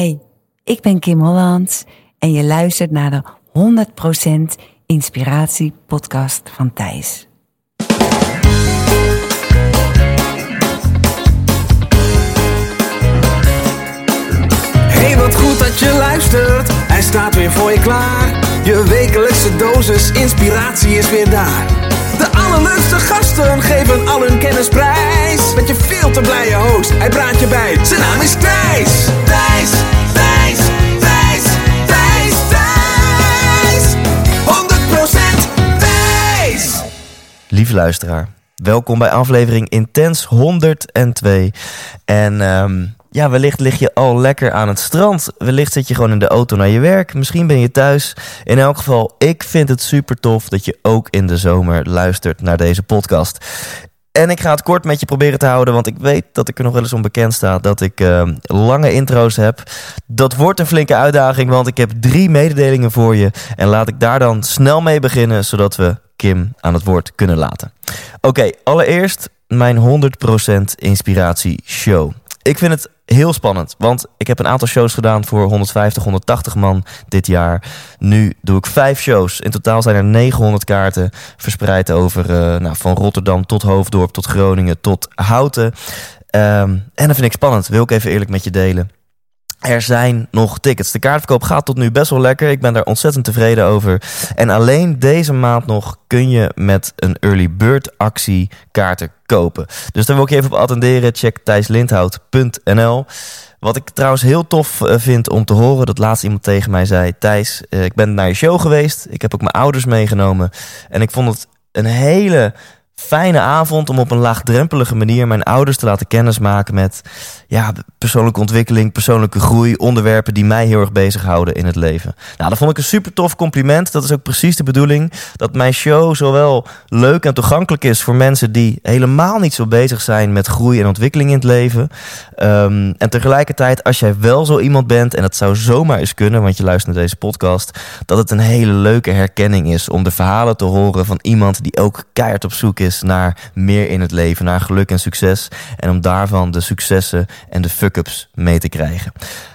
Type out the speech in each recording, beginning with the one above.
Hey, ik ben Kim Holland en je luistert naar de 100% Inspiratie podcast van Thijs. Hey, wat goed dat je luistert. Hij staat weer voor je klaar. Je wekelijkse dosis inspiratie is weer daar. De allerleukste gasten geven al hun kennis prijs. Met je veel te blije host, hij praat je bij. Zijn naam is Thijs. Thijs, Thijs, Thijs, Thijs, Thijs. 100% Thijs. Lieve luisteraar, welkom bij aflevering Intens 102. En ehm, ja, wellicht lig je al lekker aan het strand. Wellicht zit je gewoon in de auto naar je werk. Misschien ben je thuis. In elk geval, ik vind het super tof dat je ook in de zomer luistert naar deze podcast. En ik ga het kort met je proberen te houden, want ik weet dat ik er nog wel eens onbekend sta dat ik ehm, lange intro's heb. Dat wordt een flinke uitdaging, want ik heb drie mededelingen voor je. En laat ik daar dan snel mee beginnen, zodat we Kim aan het woord kunnen laten. Oké, allereerst mijn 100% inspiratie show. Ik vind het heel spannend, want ik heb een aantal shows gedaan voor 150, 180 man dit jaar. Nu doe ik vijf shows. In totaal zijn er 900 kaarten verspreid over uh, nou, van Rotterdam tot Hoofddorp, tot Groningen, tot Houten. Um, en dat vind ik spannend, wil ik even eerlijk met je delen. Er zijn nog tickets. De kaartverkoop gaat tot nu best wel lekker. Ik ben daar ontzettend tevreden over. En alleen deze maand nog kun je met een early bird actie kaarten kopen. Dus daar wil ik je even op attenderen. Check thijslindhout.nl. Wat ik trouwens heel tof vind om te horen, dat laatst iemand tegen mij zei: Thijs, ik ben naar je show geweest. Ik heb ook mijn ouders meegenomen. En ik vond het een hele fijne avond om op een laagdrempelige manier mijn ouders te laten kennismaken met ja, persoonlijke ontwikkeling, persoonlijke groei, onderwerpen die mij heel erg bezighouden in het leven. Nou, dat vond ik een super tof compliment. Dat is ook precies de bedoeling dat mijn show zowel leuk en toegankelijk is voor mensen die helemaal niet zo bezig zijn met groei en ontwikkeling in het leven. Um, en tegelijkertijd, als jij wel zo iemand bent, en dat zou zomaar eens kunnen, want je luistert naar deze podcast, dat het een hele leuke herkenning is om de verhalen te horen van iemand die ook keihard op zoek is naar meer in het leven, naar geluk en succes. En om daarvan de successen en de fuck-ups mee te krijgen.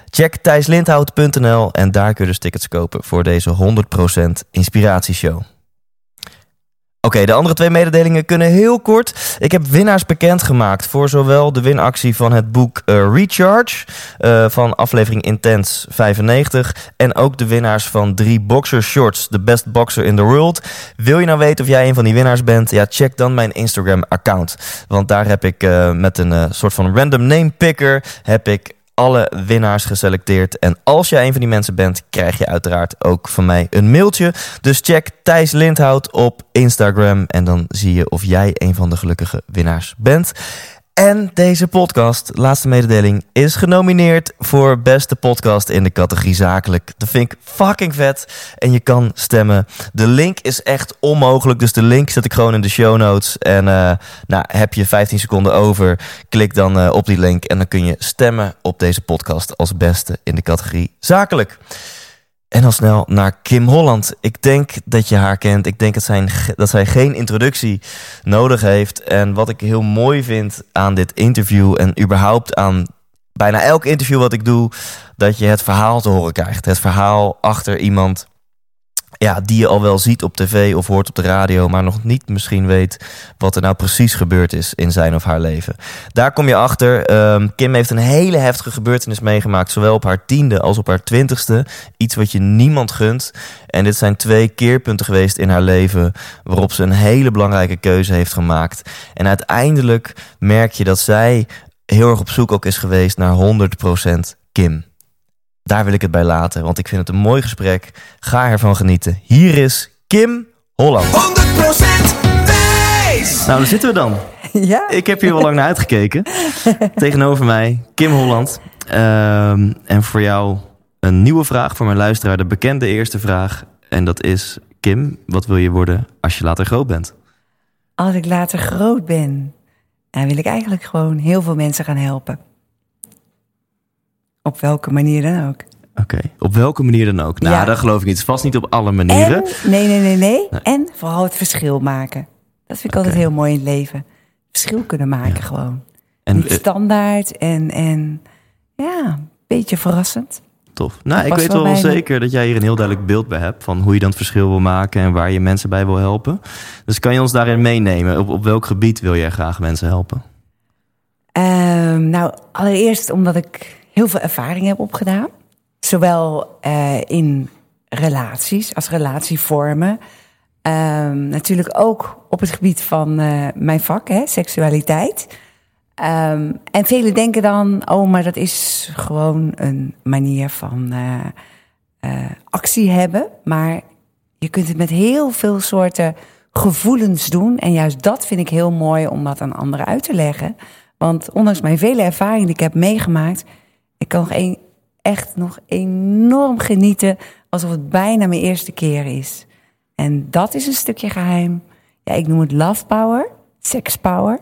Check thijslindhout.nl en daar kun je dus tickets kopen voor deze 100% inspiratieshow. Oké, de andere twee mededelingen kunnen heel kort. Ik heb winnaars bekendgemaakt voor zowel de winactie van het boek uh, Recharge uh, van aflevering Intense 95 en ook de winnaars van drie boxer shorts, the best boxer in the world. Wil je nou weten of jij een van die winnaars bent? Ja, check dan mijn Instagram account, want daar heb ik uh, met een soort van random name picker heb ik alle winnaars geselecteerd. En als jij een van die mensen bent, krijg je uiteraard ook van mij een mailtje. Dus check Thijs Lindhout op Instagram en dan zie je of jij een van de gelukkige winnaars bent. En deze podcast, laatste mededeling, is genomineerd voor beste podcast in de categorie zakelijk. Dat vind ik fucking vet. En je kan stemmen. De link is echt onmogelijk, dus de link zet ik gewoon in de show notes. En uh, nou, heb je 15 seconden over, klik dan uh, op die link en dan kun je stemmen op deze podcast als beste in de categorie zakelijk. En dan snel naar Kim Holland. Ik denk dat je haar kent. Ik denk dat zij, dat zij geen introductie nodig heeft. En wat ik heel mooi vind aan dit interview en überhaupt aan bijna elk interview wat ik doe, dat je het verhaal te horen krijgt. Het verhaal achter iemand ja, die je al wel ziet op tv of hoort op de radio, maar nog niet misschien weet wat er nou precies gebeurd is in zijn of haar leven. Daar kom je achter. Um, Kim heeft een hele heftige gebeurtenis meegemaakt, zowel op haar tiende als op haar twintigste. Iets wat je niemand gunt. En dit zijn twee keerpunten geweest in haar leven waarop ze een hele belangrijke keuze heeft gemaakt. En uiteindelijk merk je dat zij heel erg op zoek ook is geweest naar 100% Kim. Daar wil ik het bij laten, want ik vind het een mooi gesprek. Ga ervan genieten. Hier is Kim Holland. 100% wijs! Nou, daar zitten we dan. Ja. Ik heb hier wel lang naar uitgekeken. Tegenover mij, Kim Holland. Um, en voor jou een nieuwe vraag voor mijn luisteraar. De bekende eerste vraag. En dat is, Kim, wat wil je worden als je later groot bent? Als ik later groot ben, dan wil ik eigenlijk gewoon heel veel mensen gaan helpen. Op welke manier dan ook. Oké, okay. op welke manier dan ook? Nou, Ja. dat geloof ik niet. Vast niet op alle manieren. En, nee, nee, nee, nee, En vooral het verschil maken. Dat vind ik altijd heel mooi in het leven. Verschil kunnen maken gewoon. En Niet eh, standaard en, en ja, een beetje verrassend. Tof. Nou, ik weet wel wel zeker dat jij hier een heel duidelijk beeld bij hebt van hoe je dan het verschil wil maken en waar je mensen bij wil helpen. Dus kan je ons daarin meenemen? Op, op welk gebied wil jij graag mensen helpen? Ehm, nou, allereerst omdat ik heel veel ervaring heb opgedaan. Zowel eh, in relaties als relatievormen. Ehm, natuurlijk ook op het gebied van eh, mijn vak, hè, seksualiteit. Ehm, en velen denken dan, oh, maar dat is gewoon een manier van eh, actie hebben. Maar je kunt het met heel veel soorten gevoelens doen. En juist dat vind ik heel mooi om dat aan anderen uit te leggen. Want ondanks mijn vele ervaringen die ik heb meegemaakt, ik kan nog een, echt nog enorm genieten alsof het bijna mijn eerste keer is. En dat is een stukje geheim. Ja, ik noem het love power, sex power.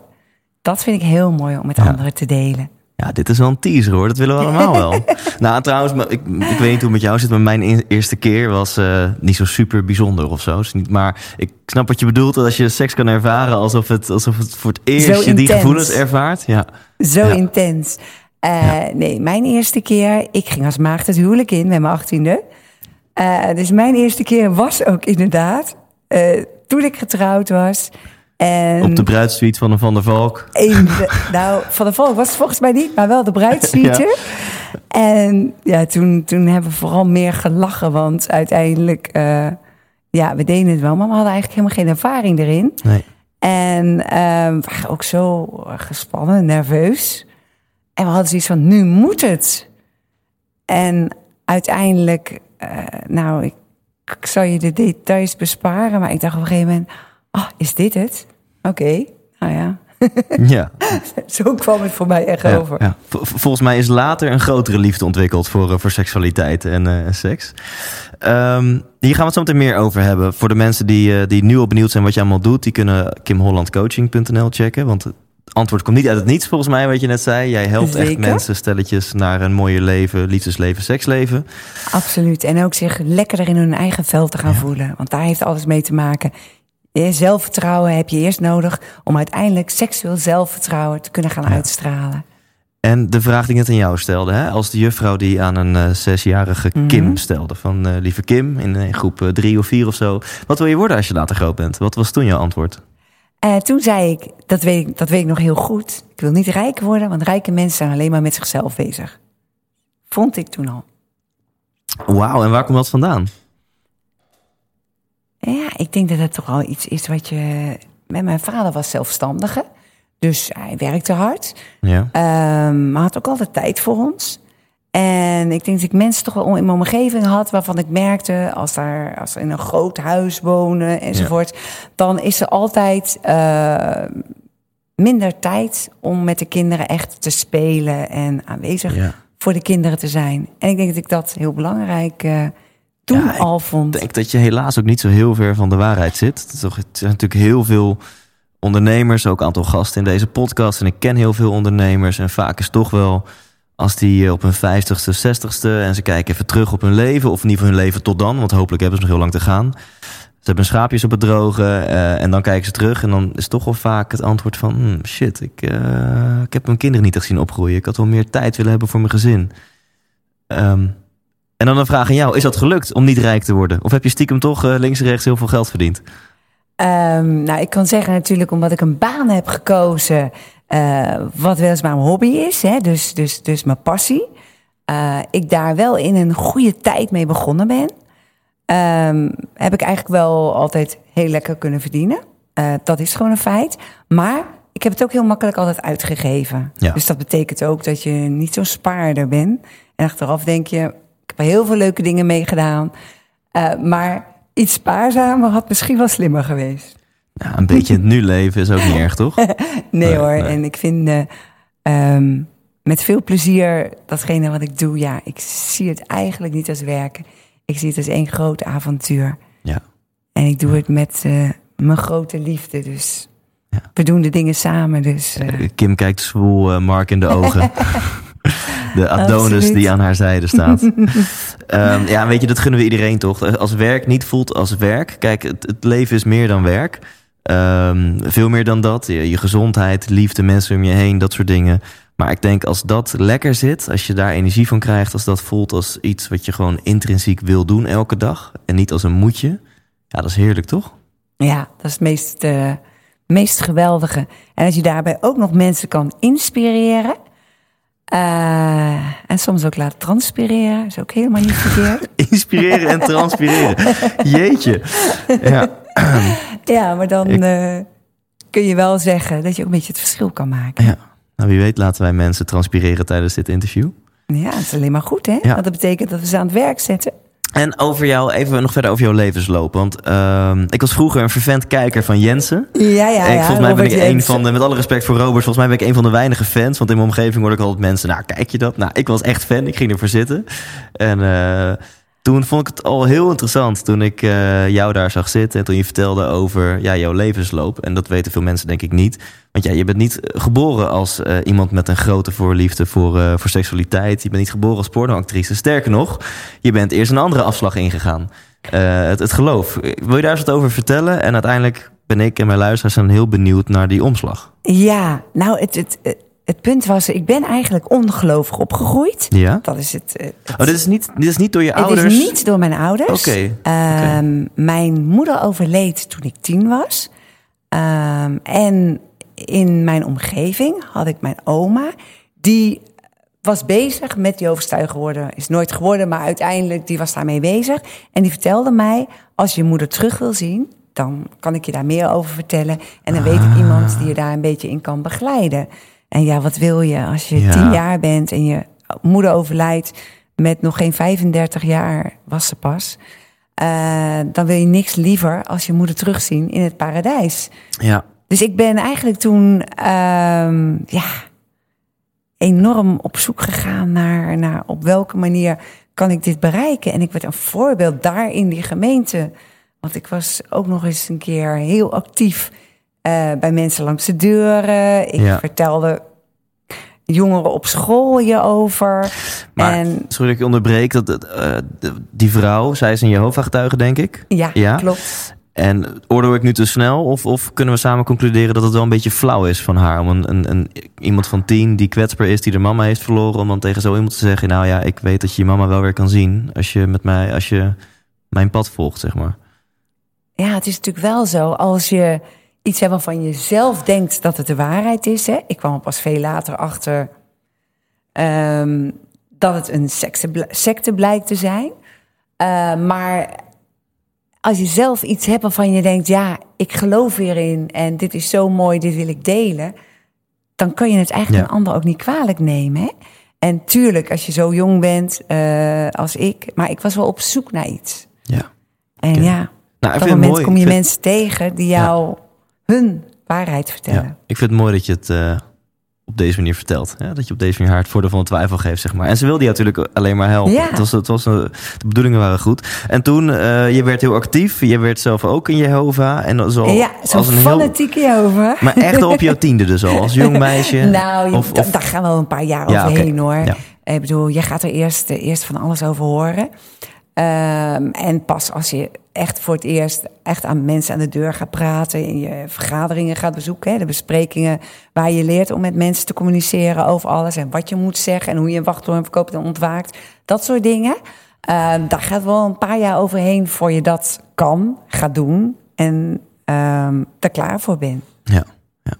Dat vind ik heel mooi om met anderen te delen. Ja, dit is wel een teaser hoor. Dat willen we allemaal wel. nou, trouwens, maar ik, ik weet niet hoe het met jou zit, maar mijn e- eerste keer was eh, niet zo super bijzonder of zo. Niet, maar ik snap wat je bedoelt als je seks kan ervaren alsof het, alsof het voor het eerst je die gevoelens ervaart. Ja. Zo Ja. intens. Eh, Nee, mijn eerste keer, ik ging als maagd het huwelijk in met mijn achttiende. Eh dus mijn eerste keer was ook inderdaad eh, toen ik getrouwd was. En Op de bruidsuite van een Van der Valk. een, nou, Van de Volk was het volgens mij niet, maar wel de bruidssuite. En ja, toen, toen hebben we vooral meer gelachen, want uiteindelijk, ja, we deden het wel, maar we hadden eigenlijk helemaal geen ervaring erin. Nee. En ehm, we waren ook zo gespannen, nerveus. En we hadden zoiets van, nu moet het. En uiteindelijk, eh, nou, ik, ik zal je de details besparen, maar ik dacht op een gegeven moment, ah, is dit het? Oké, nou ja. Ja. Zo kwam het voor mij echt Ja, over. ja. Volgens mij is later een grotere liefde ontwikkeld voor, eh, voor seksualiteit en eh, seks. Ehm, hier gaan we het zo meteen meer over hebben. Voor de mensen die, die nu al benieuwd zijn wat je allemaal doet, die kunnen kimhollandcoaching.nl checken. Want antwoord komt niet uit het niets, volgens mij, wat je net zei. Jij helpt echt mensen, stelletjes, naar een mooier leven, liefdesleven, seksleven. Absoluut. En ook zich lekkerder in hun eigen vel te gaan voelen. Want daar heeft alles mee te maken. Zelfvertrouwen heb je eerst nodig om uiteindelijk seksueel zelfvertrouwen te kunnen gaan uitstralen. En de vraag die ik net aan jou stelde, hè? als de juffrouw die aan een eh, zesjarige Mhm. Kim stelde, van eh, lieve Kim, in, groep eh, drie of vier of zo. Wat wil je worden als je later groot bent? Wat was toen jouw antwoord? En toen zei ik dat, weet ik, dat weet ik nog heel goed. Ik wil niet rijk worden, want rijke mensen zijn alleen maar met zichzelf bezig. Vond ik toen al. Wauw, en waar komt dat vandaan? Ja, ik denk dat het toch wel iets is wat je... Met mijn vader was zelfstandige, dus hij werkte hard. Ja. Ehm, maar had ook altijd tijd voor ons. En ik denk dat ik mensen toch wel in mijn omgeving had waarvan ik merkte, als, daar, als ze in een groot huis wonen enzovoort, dan is er altijd eh, minder tijd om met de kinderen echt te spelen en aanwezig Ja. voor de kinderen te zijn. En ik denk dat ik dat heel belangrijk eh, toen Ja, al vond. Ik denk dat je helaas ook niet zo heel ver van de waarheid zit. Het, is toch, het zijn natuurlijk heel veel ondernemers, ook een aantal gasten in deze podcast. En ik ken heel veel ondernemers. En vaak is toch wel, als die eh, op hun vijftigste, zestigste... en ze kijken even terug op hun leven, of in ieder geval hun leven tot dan... want hopelijk hebben ze nog heel lang te gaan. Ze hebben schaapjes op het droge eh, en dan kijken ze terug... en dan is toch wel vaak het antwoord van... "Hmm, shit, ik, eh, ik heb mijn kinderen niet echt zien opgroeien. Ik had wel meer tijd willen hebben voor mijn gezin. Ehm, en dan een vraag aan jou. Is dat gelukt om niet rijk te worden? Of heb je stiekem toch links en rechts heel veel geld verdiend? Ehm, nou, ik kan zeggen natuurlijk omdat ik een baan heb gekozen, eh, wat weliswaar mijn hobby is, hè, dus, dus, dus mijn passie. eh, ik daar wel in een goede tijd mee begonnen ben, ehm, heb ik eigenlijk wel altijd heel lekker kunnen verdienen. Eh, dat is gewoon een feit. Maar ik heb het ook heel makkelijk altijd uitgegeven. Ja. Dus dat betekent ook dat je niet zo'n spaarder bent. En achteraf denk je, ik heb er heel veel leuke dingen mee gedaan. Eh, maar iets spaarzamer had misschien wel slimmer geweest. Ja, een beetje het nu leven is ook niet erg, toch? Nee, Nee, hoor. nee. En ik vind eh, ehm, met veel plezier datgene wat ik doe. Ja, ik zie het eigenlijk niet als werken. Ik zie het als één groot avontuur. Ja. En ik doe het met eh, mijn grote liefde. Dus Ja. we doen de dingen samen. Dus eh, Kim kijkt zwoel Mark in de ogen. De Adonis Absoluut. die aan haar zijde staat. Ehm, ja, weet je, dat gunnen we iedereen toch? Als werk niet voelt als werk. Kijk, het, het leven is meer dan werk. Ehm, veel meer dan dat. Je, je gezondheid, liefde, mensen om je heen, dat soort dingen. Maar ik denk als dat lekker zit, als je daar energie van krijgt, als dat voelt als iets wat je gewoon intrinsiek wil doen elke dag en niet als een moetje, ja, dat is heerlijk toch? Ja, dat is het meest, eh, meest geweldige. En als je daarbij ook nog mensen kan inspireren. eh, en soms ook laten transpireren, is ook helemaal niet verkeerd. Inspireren en transpireren. Jeetje. Ja. ja, maar dan Ik- eh, kun je wel zeggen dat je ook een beetje het verschil kan maken. ja. Nou, wie weet laten wij mensen transpireren tijdens dit interview. Ja, dat is alleen maar goed, hè? Ja. Want dat betekent dat we ze aan het werk zetten. En over jou, even nog verder over jouw levensloop. Want ehm, ik was vroeger een vervent kijker van Jensen. Ja, ja, en ja. volgens mij ben ik een van de, met alle respect voor Robert, volgens mij ben ik een van de weinige fans. Want in mijn omgeving hoorde ik altijd mensen, nou kijk je dat? Nou, ik was echt fan, ik ging ervoor zitten. En eh, toen vond ik het al heel interessant toen ik eh, jou daar zag zitten. En toen je vertelde over ja, jouw levensloop. En dat weten veel mensen denk ik niet. Want ja, je bent niet geboren als eh, iemand met een grote voorliefde voor, eh, voor seksualiteit. Je bent niet geboren als pornoactrice. Sterker nog, je bent eerst een andere afslag ingegaan. Eh, het, het geloof. Wil je daar eens wat over vertellen? En uiteindelijk ben ik en mijn luisteraars zijn heel benieuwd naar die omslag. Ja, nou, het, het, het punt was, ik ben eigenlijk ongelovig opgegroeid. Ja? Dat is het. eh, het- Oh, dit is niet, dit is niet door je Het ouders? is niet door mijn ouders. Oké, Ehm, Mijn moeder overleed toen ik tien was. Ehm, en in mijn omgeving had ik mijn oma. Die was bezig met die overstuigen worden. Is nooit geworden, maar uiteindelijk die was daarmee bezig. En die vertelde mij, als je je moeder terug wil zien... dan kan ik je daar meer over vertellen. En dan weet Ah. ik iemand die je daar een beetje in kan begeleiden. En ja, wat wil je als je Ja. tien jaar bent en je moeder overlijdt... met nog geen 35 jaar was ze pas... Eh, dan wil je niks liever als je moeder terugzien in het paradijs. Ja. Dus ik ben eigenlijk toen ehm, ja, enorm op zoek gegaan naar, naar op welke manier kan ik dit bereiken. En ik werd een voorbeeld daar in die gemeente. Want ik was ook nog eens een keer heel actief bij mensen langs de deuren. Ik Ja. vertelde jongeren op school hierover. Maar, en sorry dat ik je onderbreek. Dat, eh, die vrouw, zij is een Jehovah-getuige, denk ik. ja, Ja? klopt. En oordeel ik nu te snel? Of, of kunnen we samen concluderen dat het wel een beetje flauw is van haar? Om een, een, een, iemand van tien die kwetsbaar is, die de mama heeft verloren... om dan tegen zo iemand te zeggen... nou ja, ik weet dat je je mama wel weer kan zien... als je, met mij, als je mijn pad volgt, zeg maar. Ja, het is natuurlijk wel zo. Als je iets hebt waarvan je zelf denkt dat het de waarheid is. Hè? Ik kwam er pas veel later achter ehm, dat het een secte, bl- secte blijkt te zijn. Eh, maar als je zelf iets hebt waarvan je denkt... ja, ik geloof hierin en dit is zo mooi, dit wil ik delen... dan kan je het eigenlijk Ja. een ander ook niet kwalijk nemen. Hè? En tuurlijk, als je zo jong bent eh, als ik... maar ik was wel op zoek naar iets. Ja. En ja... Nou, Op dat moment mooi. kom je vind- mensen tegen die jou hun waarheid vertellen. Ja, ik vind het mooi dat je het eh, op deze manier vertelt. Hè? Dat je op deze manier haar het voordeel van de twijfel geeft, zeg maar. En ze wilde je natuurlijk alleen maar helpen. Ja. Het was, het was, eh, de bedoelingen waren goed. En toen, eh, je werd heel actief. Je werd zelf ook in Jehovah. En zo, ja, zo'n als een heel... fanatieke over. Maar echt al op jouw tiende dus al, als jong meisje. nou, Of- of- daar gaan wel een paar jaar Ja, overheen hoor. Ik bedoel, je gaat er eerst, eerst van alles over horen. Ehm, en pas als je echt voor het eerst echt aan mensen aan de deur gaat praten... en je vergaderingen gaat bezoeken, hè, de besprekingen... waar je leert om met mensen te communiceren over alles... en wat je moet zeggen en hoe je een wachttoren verkoopt en ontwaakt. Dat soort dingen. Ehm, daar gaat wel een paar jaar overheen voor je dat kan, gaat doen... en ehm er klaar voor bent. Ja, ja.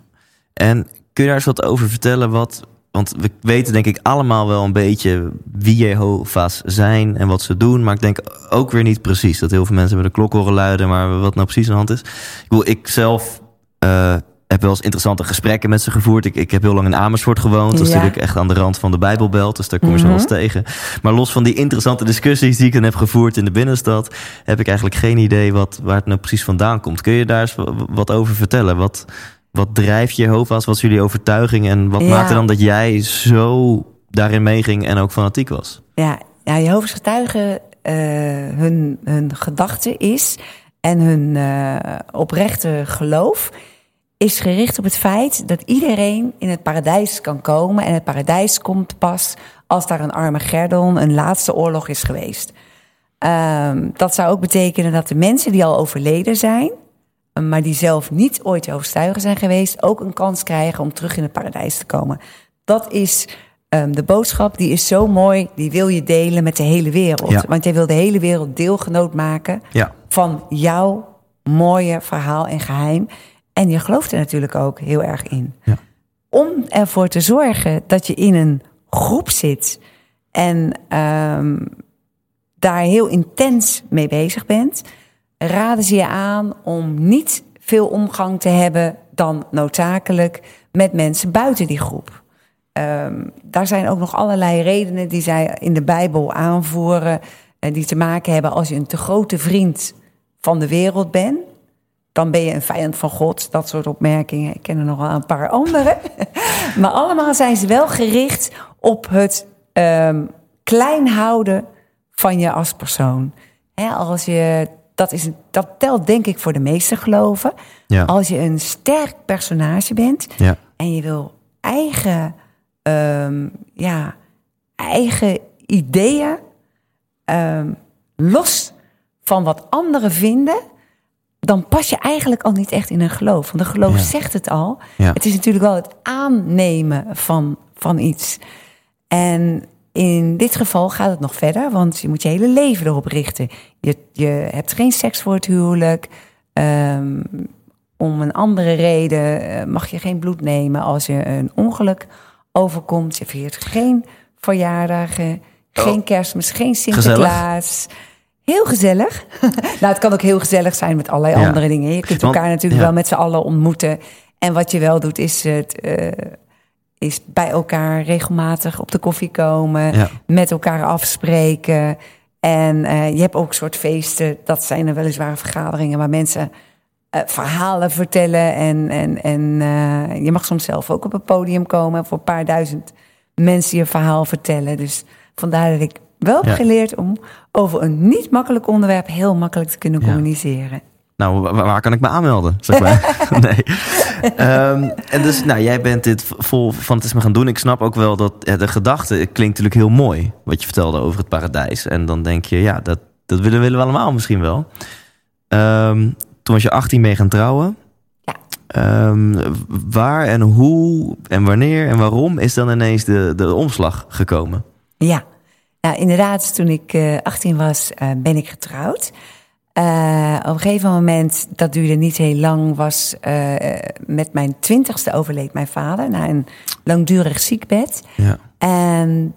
En kun je daar eens wat over vertellen? Wat, want we weten denk ik allemaal wel een beetje wie Jehovah's zijn en wat ze doen. Maar ik denk ook weer niet precies. Dat heel veel mensen bij de klok horen luiden, maar wat nou precies aan de hand is. Ik, bedoel, ik zelf eh, heb wel eens interessante gesprekken met ze gevoerd. Ik, ik heb heel lang in Amersfoort gewoond. Dat is Ja. natuurlijk echt aan de rand van de Bijbelbelt. Dus daar kom je zo wel eens tegen. Maar los van die interessante discussies die ik dan heb gevoerd in de binnenstad... heb ik eigenlijk geen idee wat, waar het nou precies vandaan komt. Kun je daar eens wa- wat over vertellen? Wat, wat drijft Jehovah's? Wat is jullie overtuiging? En wat Ja. maakte dan dat jij zo daarin meeging en ook fanatiek was? Ja, ja Jehovah's getuigen, eh, hun, hun gedachte is en hun eh, oprechte geloof is gericht op het feit dat iedereen in het paradijs kan komen. En het paradijs komt pas als daar een Armageddon, een laatste oorlog is geweest. Ehm, dat zou ook betekenen dat de mensen die al overleden zijn, maar die zelf niet ooit overstuigen zijn geweest, ook een kans krijgen om terug in het paradijs te komen. dat is ehm, de boodschap, die is zo mooi, die wil je delen met de hele wereld. Ja. Want jij wil de hele wereld deelgenoot maken Ja. van jouw mooie verhaal en geheim. En je gelooft er natuurlijk ook heel erg in. Ja. Om ervoor te zorgen dat je in een groep zit en ehm, daar heel intens mee bezig bent, raden ze je aan om niet veel omgang te hebben dan noodzakelijk met mensen buiten die groep. Ehm, daar zijn ook nog allerlei redenen die zij in de Bijbel aanvoeren, eh, die te maken hebben als je een te grote vriend van de wereld bent. Dan ben je een vijand van God. Dat soort opmerkingen. Ik ken er nog wel een paar andere. maar allemaal zijn ze wel gericht op het ehm, klein houden van je als persoon. Als je, dat, is, dat telt denk ik voor de meeste geloven. Ja. Als je een sterk personage bent Ja. en je wil eigen, ehm, ja, eigen ideeën ehm, los van wat anderen vinden, dan pas je eigenlijk al niet echt in een geloof. Want een geloof Ja. zegt het al. Het is natuurlijk wel het aannemen van, van iets. En in dit geval gaat het nog verder, want je moet je hele leven erop richten. Je, je hebt geen seks voor het huwelijk. Ehm, om een andere reden eh, mag je geen bloed nemen als je een ongeluk overkomt. Je viert geen verjaardagen, geen kerstmis, geen Sinterklaas. Heel gezellig. nou, het kan ook heel gezellig zijn met allerlei Ja. andere dingen. Je kunt Want- elkaar natuurlijk ja. wel met z'n allen ontmoeten. En wat je wel doet, is het. eh, is bij elkaar regelmatig op de koffie komen, Ja. met elkaar afspreken. En eh, je hebt ook soort feesten, dat zijn er weliswaar vergaderingen waar mensen eh, verhalen vertellen. En, en, en eh, je mag soms zelf ook op het podium komen voor een paar duizend mensen je verhaal vertellen. Dus vandaar dat ik wel heb Ja. geleerd om over een niet makkelijk onderwerp heel makkelijk te kunnen Ja. communiceren. Nou, wa- waar, kan ik me aanmelden? Zeg maar. nee. Ehm, en dus, nou, jij bent dit vol fanatisme gaan doen. Ik snap ook wel dat ja, de gedachte het klinkt natuurlijk heel mooi. Wat je vertelde over het paradijs. En dan denk je, ja, dat, dat willen, willen we allemaal misschien wel. Ehm, toen was je 18 mee gaan trouwen. Ja. Ehm, waar en hoe en wanneer en waarom is dan ineens de, de omslag gekomen? Ja, nou inderdaad, toen ik eh 18 was, eh, ben ik getrouwd. Eh, op een gegeven moment, dat duurde niet heel lang, was eh, met mijn twintigste overleed mijn vader na een langdurig ziekbed. Ja. En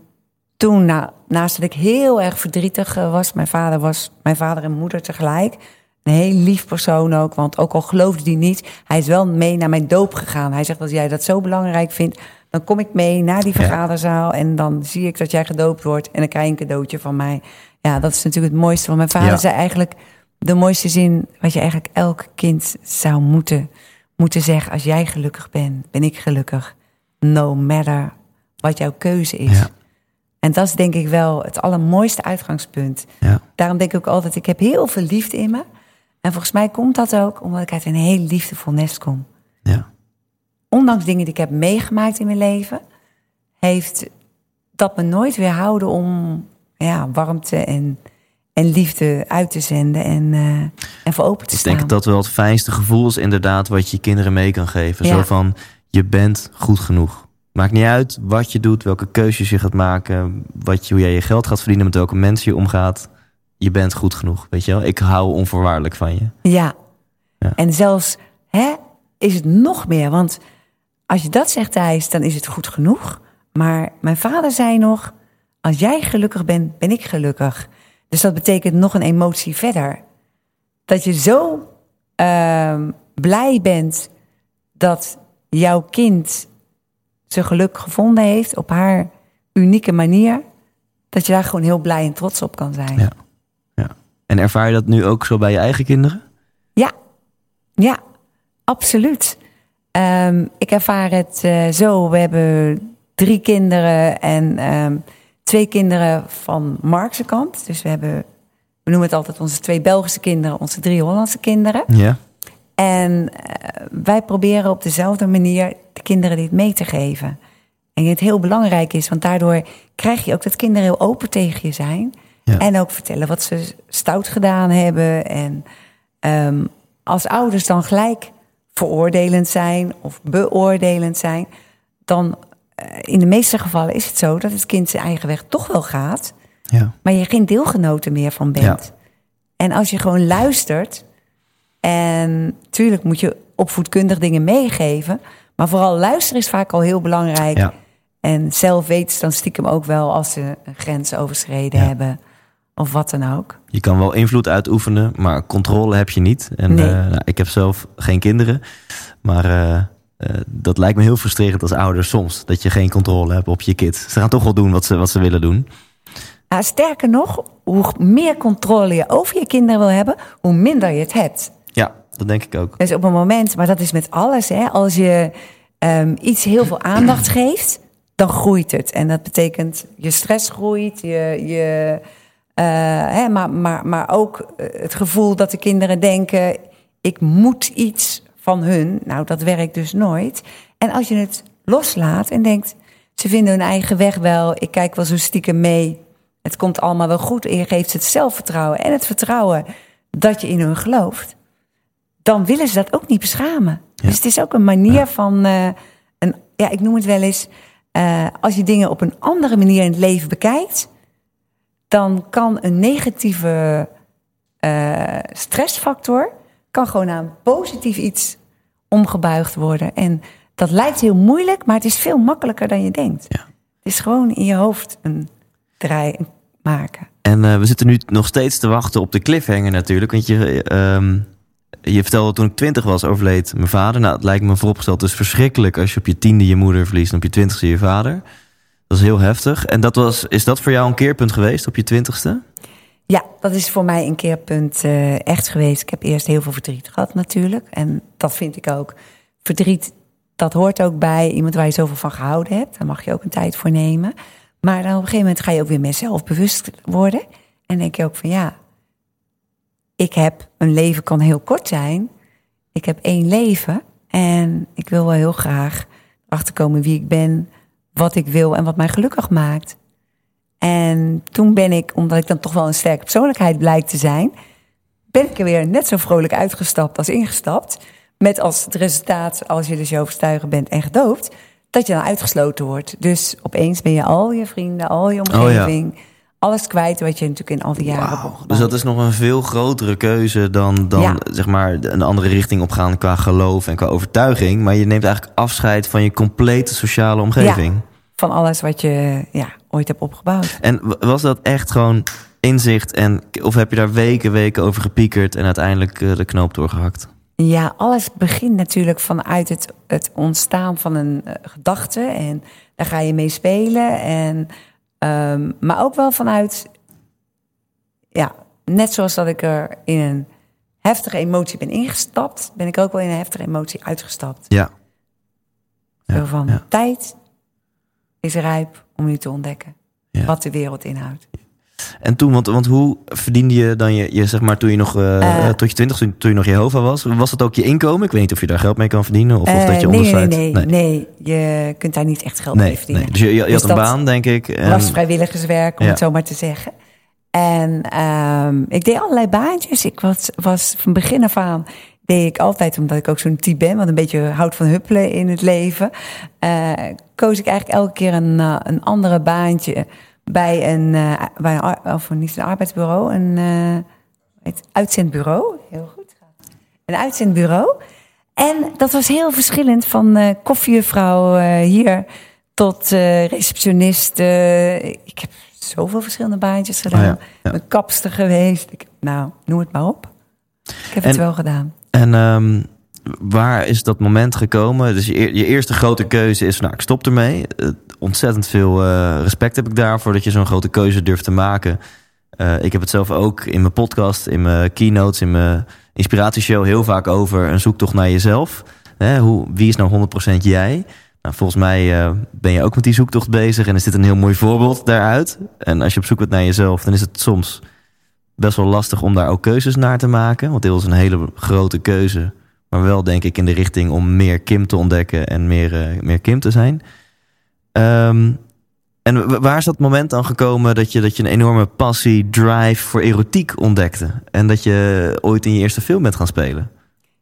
toen, nou, naast dat ik heel erg verdrietig eh, was, mijn vader was mijn vader en moeder tegelijk. Een heel lief persoon ook, want ook al geloofde hij niet, hij is wel mee naar mijn doop gegaan. Hij zegt, als jij dat zo belangrijk vindt, dan kom ik mee naar die vergaderzaal en dan zie ik dat jij gedoopt wordt en dan krijg je een cadeautje van mij. Ja, dat is natuurlijk het mooiste. Want mijn vader Ja. zei eigenlijk de mooiste zin wat je eigenlijk elk kind zou moeten, moeten zeggen. Als jij gelukkig bent, ben ik gelukkig. No matter wat jouw keuze is. Ja. En dat is denk ik wel het allermooiste uitgangspunt. Ja. Daarom denk ik ook altijd, ik heb heel veel liefde in me. En volgens mij komt dat ook omdat ik uit een heel liefdevol nest kom. Ja. Ondanks dingen die ik heb meegemaakt in mijn leven, heeft dat me nooit weerhouden om ja, warmte en, en liefde uit te zenden en, eh, en voor open te Ik staan. denk dat wel het fijnste gevoel is inderdaad wat je je kinderen mee kan geven. Ja. Zo van, je bent goed genoeg. Maakt niet uit wat je doet, welke keuzes je gaat maken, wat je, hoe jij je geld gaat verdienen, met welke mensen je omgaat. Je bent goed genoeg, weet je wel. Ik hou onvoorwaardelijk van je. Ja. Ja. En zelfs hè, is het nog meer. Want als je dat zegt, Thijs, dan is het goed genoeg. Maar mijn vader zei nog: Als jij gelukkig bent, ben ik gelukkig. Dus dat betekent nog een emotie verder. Dat je zo ehm, blij bent dat jouw kind zijn geluk gevonden heeft op haar unieke manier. Dat je daar gewoon heel blij en trots op kan zijn. Ja. Ja. En ervaar je dat nu ook zo bij je eigen kinderen? Ja, ja, absoluut. Ehm, ik ervaar het eh, zo. We hebben drie kinderen en ehm, twee kinderen van Markse kant. Dus we hebben, we noemen het altijd onze twee Belgische kinderen, onze drie Hollandse kinderen. Ja. En eh, wij proberen op dezelfde manier de kinderen dit mee te geven. En het heel belangrijk is, want daardoor krijg je ook dat kinderen heel open tegen je zijn. Ja. En ook vertellen wat ze stout gedaan hebben. En ehm, als ouders dan gelijk veroordelend zijn of beoordelend zijn, dan in de meeste gevallen is het zo dat het kind zijn eigen weg toch wel gaat, Ja. maar je geen deelgenoten meer van bent. En als je gewoon luistert, en tuurlijk moet je opvoedkundig dingen meegeven, maar vooral luisteren is vaak al heel belangrijk. Ja. En zelf weten ze dan stiekem ook wel als ze een grens overschreden hebben. Of wat dan ook. Je kan wel invloed uitoefenen, maar controle heb je niet. En Nee. eh, nou, ik heb zelf geen kinderen. Maar eh, eh, dat lijkt me heel frustrerend als ouder soms. Dat je geen controle hebt op je kind. Ze gaan toch wel doen wat ze, wat ze willen doen. Nou, sterker nog, hoe meer controle je over je kinderen wil hebben, hoe minder je het hebt. Ja, dat denk ik ook. Dus op een moment, maar dat is met alles, hè, als je ehm, iets heel veel aandacht geeft, dan groeit het. En dat betekent je stress groeit, je, je, eh, hè, maar, maar, maar ook eh, het gevoel dat de kinderen denken: ik moet iets van hun. Nou, dat werkt dus nooit. En als je het loslaat en denkt: ze vinden hun eigen weg wel, ik kijk wel zo stiekem mee. Het komt allemaal wel goed. En je geeft ze het zelfvertrouwen en het vertrouwen dat je in hun gelooft dan willen ze dat ook niet beschamen. Dus het is ook een manier van, eh, een, ja, ik noem het wel eens, eh, als je dingen op een andere manier in het leven bekijkt, dan kan een negatieve eh, stressfactor kan gewoon naar een positief iets omgebuigd worden. En dat lijkt heel moeilijk, maar het is veel makkelijker dan je denkt. Ja. Het is gewoon in je hoofd een draai maken. En eh, we zitten nu nog steeds te wachten op de cliffhanger natuurlijk. Want je, ehm, je vertelde toen ik twintig was overleed mijn vader. Nou, het lijkt me vooropgesteld dus verschrikkelijk als je op je tiende je moeder verliest en op je twintigste je vader. Dat is heel heftig. En dat was, is dat voor jou een keerpunt geweest op je twintigste? Ja, dat is voor mij een keerpunt eh, echt geweest. Ik heb eerst heel veel verdriet gehad natuurlijk. En dat vind ik ook. Verdriet, dat hoort ook bij iemand waar je zoveel van gehouden hebt. Daar mag je ook een tijd voor nemen. Maar dan op een gegeven moment ga je ook weer meer zelfbewust worden. En denk je ook van ja, ik heb een leven kan heel kort zijn. Ik heb één leven. En ik wil wel heel graag achterkomen wie ik ben, wat ik wil en wat mij gelukkig maakt. En toen ben ik, omdat ik dan toch wel een sterke persoonlijkheid blijkt te zijn, ben ik er weer net zo vrolijk uitgestapt als ingestapt. Met als het resultaat, als je dus je overtuigen bent en gedoopt, dat je dan uitgesloten wordt. Dus opeens ben je al je vrienden, al je omgeving, alles kwijt wat je natuurlijk in al die jaren hebt opgebouwd. Dus dat is nog een veel grotere keuze dan, dan Ja. zeg maar een andere richting opgaan qua geloof en qua overtuiging. Maar je neemt eigenlijk afscheid van je complete sociale omgeving. Van alles wat je ja, ooit hebt opgebouwd. En was dat echt gewoon inzicht en of heb je daar weken, weken over gepiekerd en uiteindelijk eh, de knoop doorgehakt? Ja, alles begint natuurlijk vanuit het, het ontstaan van een eh, gedachte. En daar ga je mee spelen. En, ehm, maar ook wel vanuit, ja, net zoals dat ik er in een heftige emotie ben ingestapt, ben ik ook wel in een heftige emotie uitgestapt. Ja. Zo van, ja. tijd is rijp om nu te ontdekken Ja. wat de wereld inhoudt. En toen, want, want hoe verdiende je dan je, je zeg maar toen je nog, eh, Eh. tot je twintig, toen, toen je nog Jehovah was, was dat ook je inkomen? Ik weet niet of je daar geld mee kan verdienen of, of dat Eh, je nee, nee, nee, nee, je kunt daar niet echt geld mee verdienen. nee. Dus je, je, je Dus had een baan, denk ik. En, was vrijwilligerswerk, om Ja. het zo maar te zeggen. En ehm, ik deed allerlei baantjes. Ik was, was van begin af aan deed ik altijd, omdat ik ook zo'n type ben, wat een beetje houdt van huppelen in het leven, eh, koos ik eigenlijk elke keer een, eh, een andere baantje bij een, eh, bij een, ar- of niet een arbeidsbureau, een het uitzendbureau. Heel goed. Een uitzendbureau. En dat was heel verschillend van koffiejuffrouw hier tot receptionist. ik heb zoveel verschillende baantjes gedaan. Oh ja, ja. Een kapster geweest. Ik, nou, noem het maar op. Ik heb het wel gedaan. En ehm, waar is dat moment gekomen? Dus je, je eerste grote keuze is, nou, ik stop ermee. Eh, ontzettend veel eh, respect heb ik daarvoor dat je zo'n grote keuze durft te maken. Eh, ik heb het zelf ook in mijn podcast, in mijn keynotes, in mijn inspiratieshow heel vaak over een zoektocht naar jezelf. Hè, hoe, wie is nou 100% jij? Nou, volgens mij ben je ook met die zoektocht bezig en is dit een heel mooi voorbeeld daaruit. En als je op zoek bent naar jezelf, dan is het soms best wel lastig om daar ook keuzes naar te maken. Want dit was een hele grote keuze. Maar wel denk ik in de richting om meer Kim te ontdekken en meer, eh, meer Kim te zijn. Ehm, en wa- waar is dat moment dan gekomen dat je, dat je een enorme passie, drive voor erotiek ontdekte? En dat je ooit in je eerste film bent gaan spelen?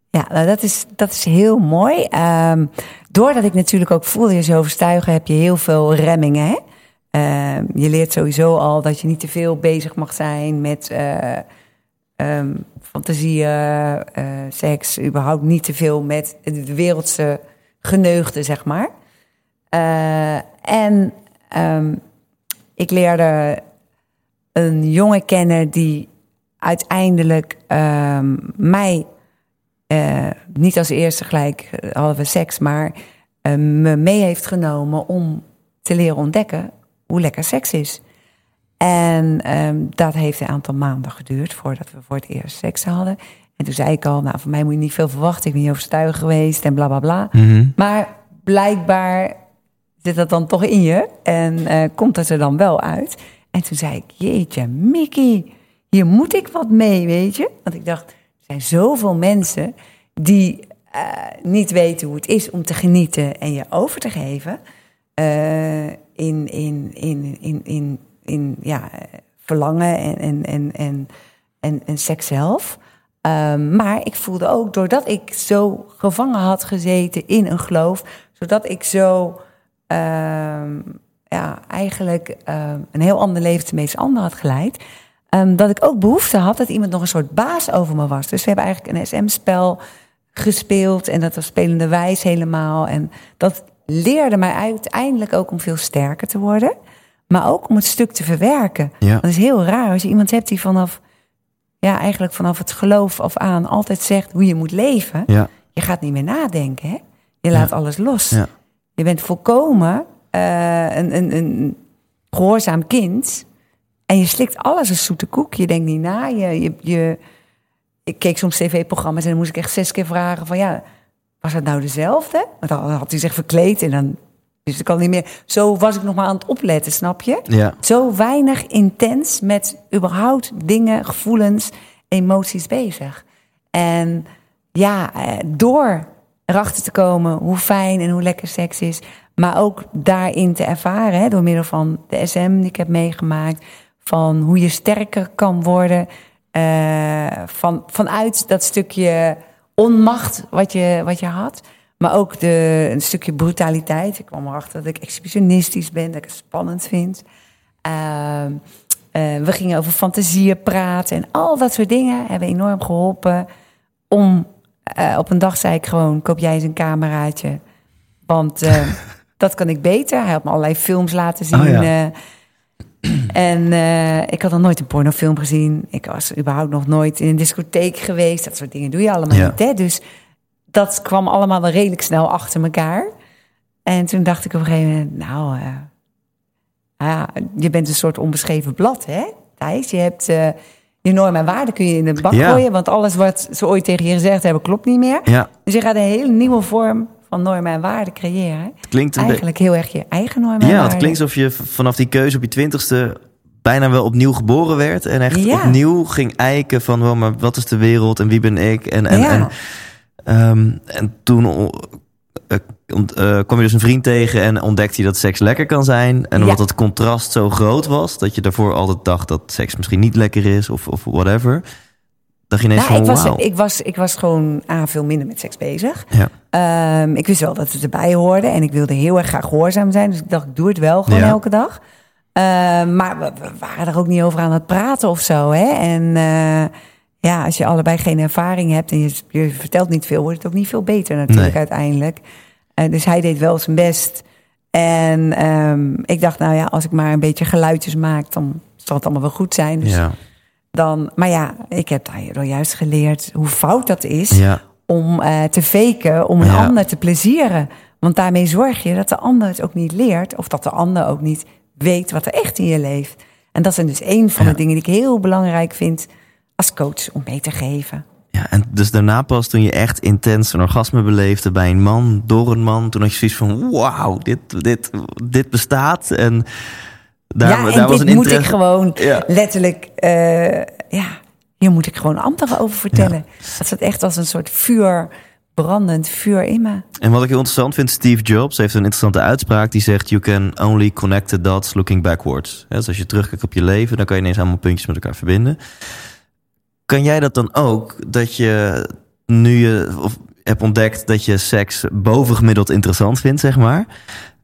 Ja, nou, dat, is, dat is heel mooi. Ehm, doordat ik natuurlijk ook voelde je zo overstuigen, heb je heel veel remmingen. Hè? Uh, je leert sowieso al dat je niet te veel bezig mag zijn met uh, um, fantasieën, uh, seks, überhaupt niet te veel met de wereldse geneugde, zeg maar. en um, ik leerde een jongen kennen die uiteindelijk mij niet als eerste gelijk we seks, maar me mee heeft genomen om te leren ontdekken hoe lekker seks is. En um, dat heeft een aantal maanden geduurd voordat we voor het eerst seks hadden. En toen zei ik al, nou, van mij moet je niet veel verwachten. Ik ben niet overtuigd geweest en bla bla bla. Mhm. Mm -hmm. Maar blijkbaar zit dat dan toch in je en uh, komt het er dan wel uit. En toen zei ik, jeetje, Mickey, hier moet ik wat mee, weet je? Want ik dacht, er zijn zoveel mensen die uh, niet weten hoe het is om te genieten en je over te geven uh, in, in, in, in, in, in ja, verlangen en, en, en, en, en, en seks zelf. Um, maar ik voelde ook, doordat ik zo gevangen had gezeten in een geloof, zodat ik zo um, ja, eigenlijk um, een heel ander leven ten meeste ander had geleid, dat ik ook behoefte had dat iemand nog een soort baas over me was. Dus we hebben eigenlijk een SM-spel gespeeld en dat was spelende wijs helemaal. En dat leerde mij uiteindelijk ook om veel sterker te worden, maar ook om het stuk te verwerken. Ja. Dat is heel raar als je iemand hebt die vanaf, ja, eigenlijk vanaf het geloof af aan altijd zegt hoe je moet leven. Ja. Je gaat niet meer nadenken, hè? Je laat Ja. alles los. Ja. Je bent volkomen uh, een, een, een gehoorzaam kind. En je slikt alles als zoete koek. Je denkt niet na. Je, je, je, ik keek soms tv-programma's en dan moest ik echt zes keer vragen van ja, was dat nou dezelfde? Want dan had hij zich verkleed en dan dus ik kan niet meer. Zo was ik nog maar aan het opletten, snap je? Ja. Zo weinig intens met überhaupt dingen, gevoelens, emoties bezig. En ja, eh, door erachter te komen hoe fijn en hoe lekker seks is, maar ook daarin te ervaren, hè, door middel van de SM die ik heb meegemaakt, van hoe je sterker kan worden, uh, van, vanuit dat stukje onmacht wat je, wat je had. Maar ook de, een stukje brutaliteit. Ik kwam erachter dat ik exhibitionistisch ben, dat ik het spannend vind. Uh, uh, we gingen over fantasieën praten en al dat soort dingen hebben enorm geholpen. Om uh, op een dag zei ik gewoon: koop jij eens een cameraatje. Want uh, dat kan ik beter. Hij had me allerlei films laten zien. Oh ja. en uh, ik had nog nooit een pornofilm gezien. Ik was überhaupt nog nooit in een discotheek geweest. Dat soort dingen doe je allemaal Ja. niet. Hè? Dus dat kwam allemaal wel redelijk snel achter elkaar. En toen dacht ik op een gegeven moment, nou, uh, ja, je bent een soort onbeschreven blad, hè, Thijs? Je hebt uh, je normen en waarden kun je in de bak Ja. gooien, want alles wat ze ooit tegen je gezegd hebben klopt niet meer. Ja, Dus je gaat een hele nieuwe vorm van normen en waarden creëren. het klinkt. Eigenlijk heel erg je eigen normen en Ja, waarden. het klinkt alsof je vanaf die keuze op je twintigste bijna wel opnieuw geboren werd. En echt Ja. opnieuw ging eiken van, oh, maar wat is de wereld en wie ben ik? En, en, Ja. en, ehm, en toen eh, kwam je dus een vriend tegen en ontdekte je dat seks lekker kan zijn. En omdat Ja. het contrast zo groot was, dat je daarvoor altijd dacht dat seks misschien niet lekker is of, of whatever. Dacht je ineens Nou, ik, was, ik, was, ik was gewoon aan veel minder met seks bezig. Ehm, ik wist wel dat het erbij hoorde en ik wilde heel erg graag gehoorzaam zijn. Dus ik dacht, ik doe het wel gewoon Ja. elke dag. Ehm, maar we, we waren er ook niet over aan het praten of zo. Hè? En eh, ja, als je allebei geen ervaring hebt en je, je vertelt niet veel, wordt het ook niet veel beter natuurlijk Nee. uiteindelijk. Eh, dus hij deed wel zijn best. En ehm, ik dacht, nou ja, als ik maar een beetje geluidjes maak, dan zal het allemaal wel goed zijn. Dus ja. dan, maar ja, ik heb daardoor juist geleerd hoe fout dat is Ja. Om eh, te faken, om een Ja. ander te plezieren. Want daarmee zorg je dat de ander het ook niet leert, of dat de ander ook niet weet wat er echt in je leeft. En dat zijn dus een van Ja. de dingen die ik heel belangrijk vind als coach om mee te geven. Ja, en dus daarna pas toen je echt intens een orgasme beleefde bij een man, door een man, toen had je zoiets van, wauw, dit, dit, dit bestaat. En daar, ja, en daar was dit een moet ik gewoon Ja. letterlijk, eh, ja, hier moet ik gewoon anderen over vertellen. Dat zat echt als een soort vuur, brandend vuur in me. En wat ik heel interessant vind, Steve Jobs heeft een interessante uitspraak die zegt: You can only connect the dots looking backwards. Ja, dus als je terugkijkt op je leven, dan kan je ineens allemaal puntjes met elkaar verbinden. Kan jij dat dan ook? Dat je nu je, of hebt ontdekt dat je seks bovengemiddeld interessant vindt, zeg maar.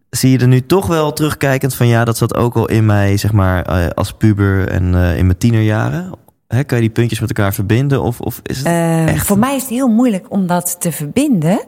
Zie je er nu toch wel terugkijkend van ja, dat zat ook al in mij, zeg maar, eh, als puber en eh, in mijn tienerjaren? Hè, kan je die puntjes met elkaar verbinden? Of, of is het Eh, echt... Voor mij is het heel moeilijk om dat te verbinden.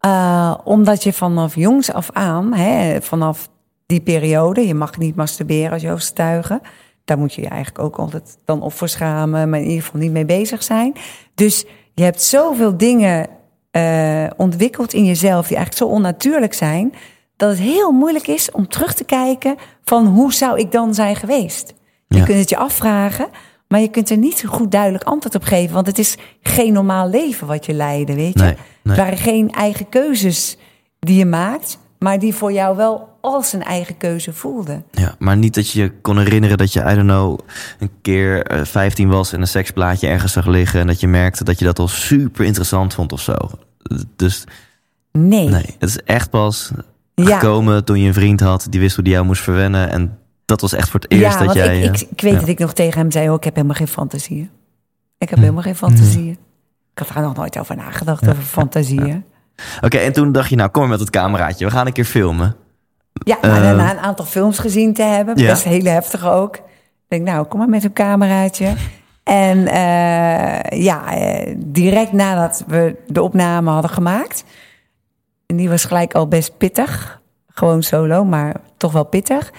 eh, omdat je vanaf jongs af aan, hè, vanaf die periode, je mag niet masturberen als je overstuigen. Daar moet je je eigenlijk ook altijd dan op voor schamen, maar in ieder geval niet mee bezig zijn. Dus je hebt zoveel dingen eh, ontwikkeld in jezelf die eigenlijk zo onnatuurlijk zijn, dat het heel moeilijk is om terug te kijken van hoe zou ik dan zijn geweest. Je Ja. kunt het je afvragen, maar je kunt er niet goed duidelijk antwoord op geven. Want het is geen normaal leven wat je leidde, weet je. Nee, nee. Het waren geen eigen keuzes die je maakt, maar die voor jou wel als een eigen keuze voelden. Ja, maar niet dat je je kon herinneren dat je, I don't know, een keer eh, 15 was en een seksplaatje ergens zag liggen en dat je merkte dat je dat al super interessant vond of zo. Dus Nee. nee, het is echt pas Ja. gekomen toen je een vriend had die wist hoe die jou moest verwennen. En dat was echt voor het eerst ja, dat jij. ik, ik, eh, ik weet ja. dat ik nog tegen hem zei, oh, ik heb helemaal geen fantasieën. Ik heb helemaal geen fantasieën. Ik had daar nog nooit over nagedacht, over fantasieën. Oké, en toen dacht je, nou kom maar met het cameraatje, we gaan een keer filmen. Ja, maar Eh, daarna een aantal films gezien te hebben. Ja. Best hele heftige ook. Ik denk, nou, kom maar met een cameraatje. En eh, ja, eh, direct nadat we de opname hadden gemaakt... en die was gelijk al best pittig. Gewoon solo, maar toch wel pittig.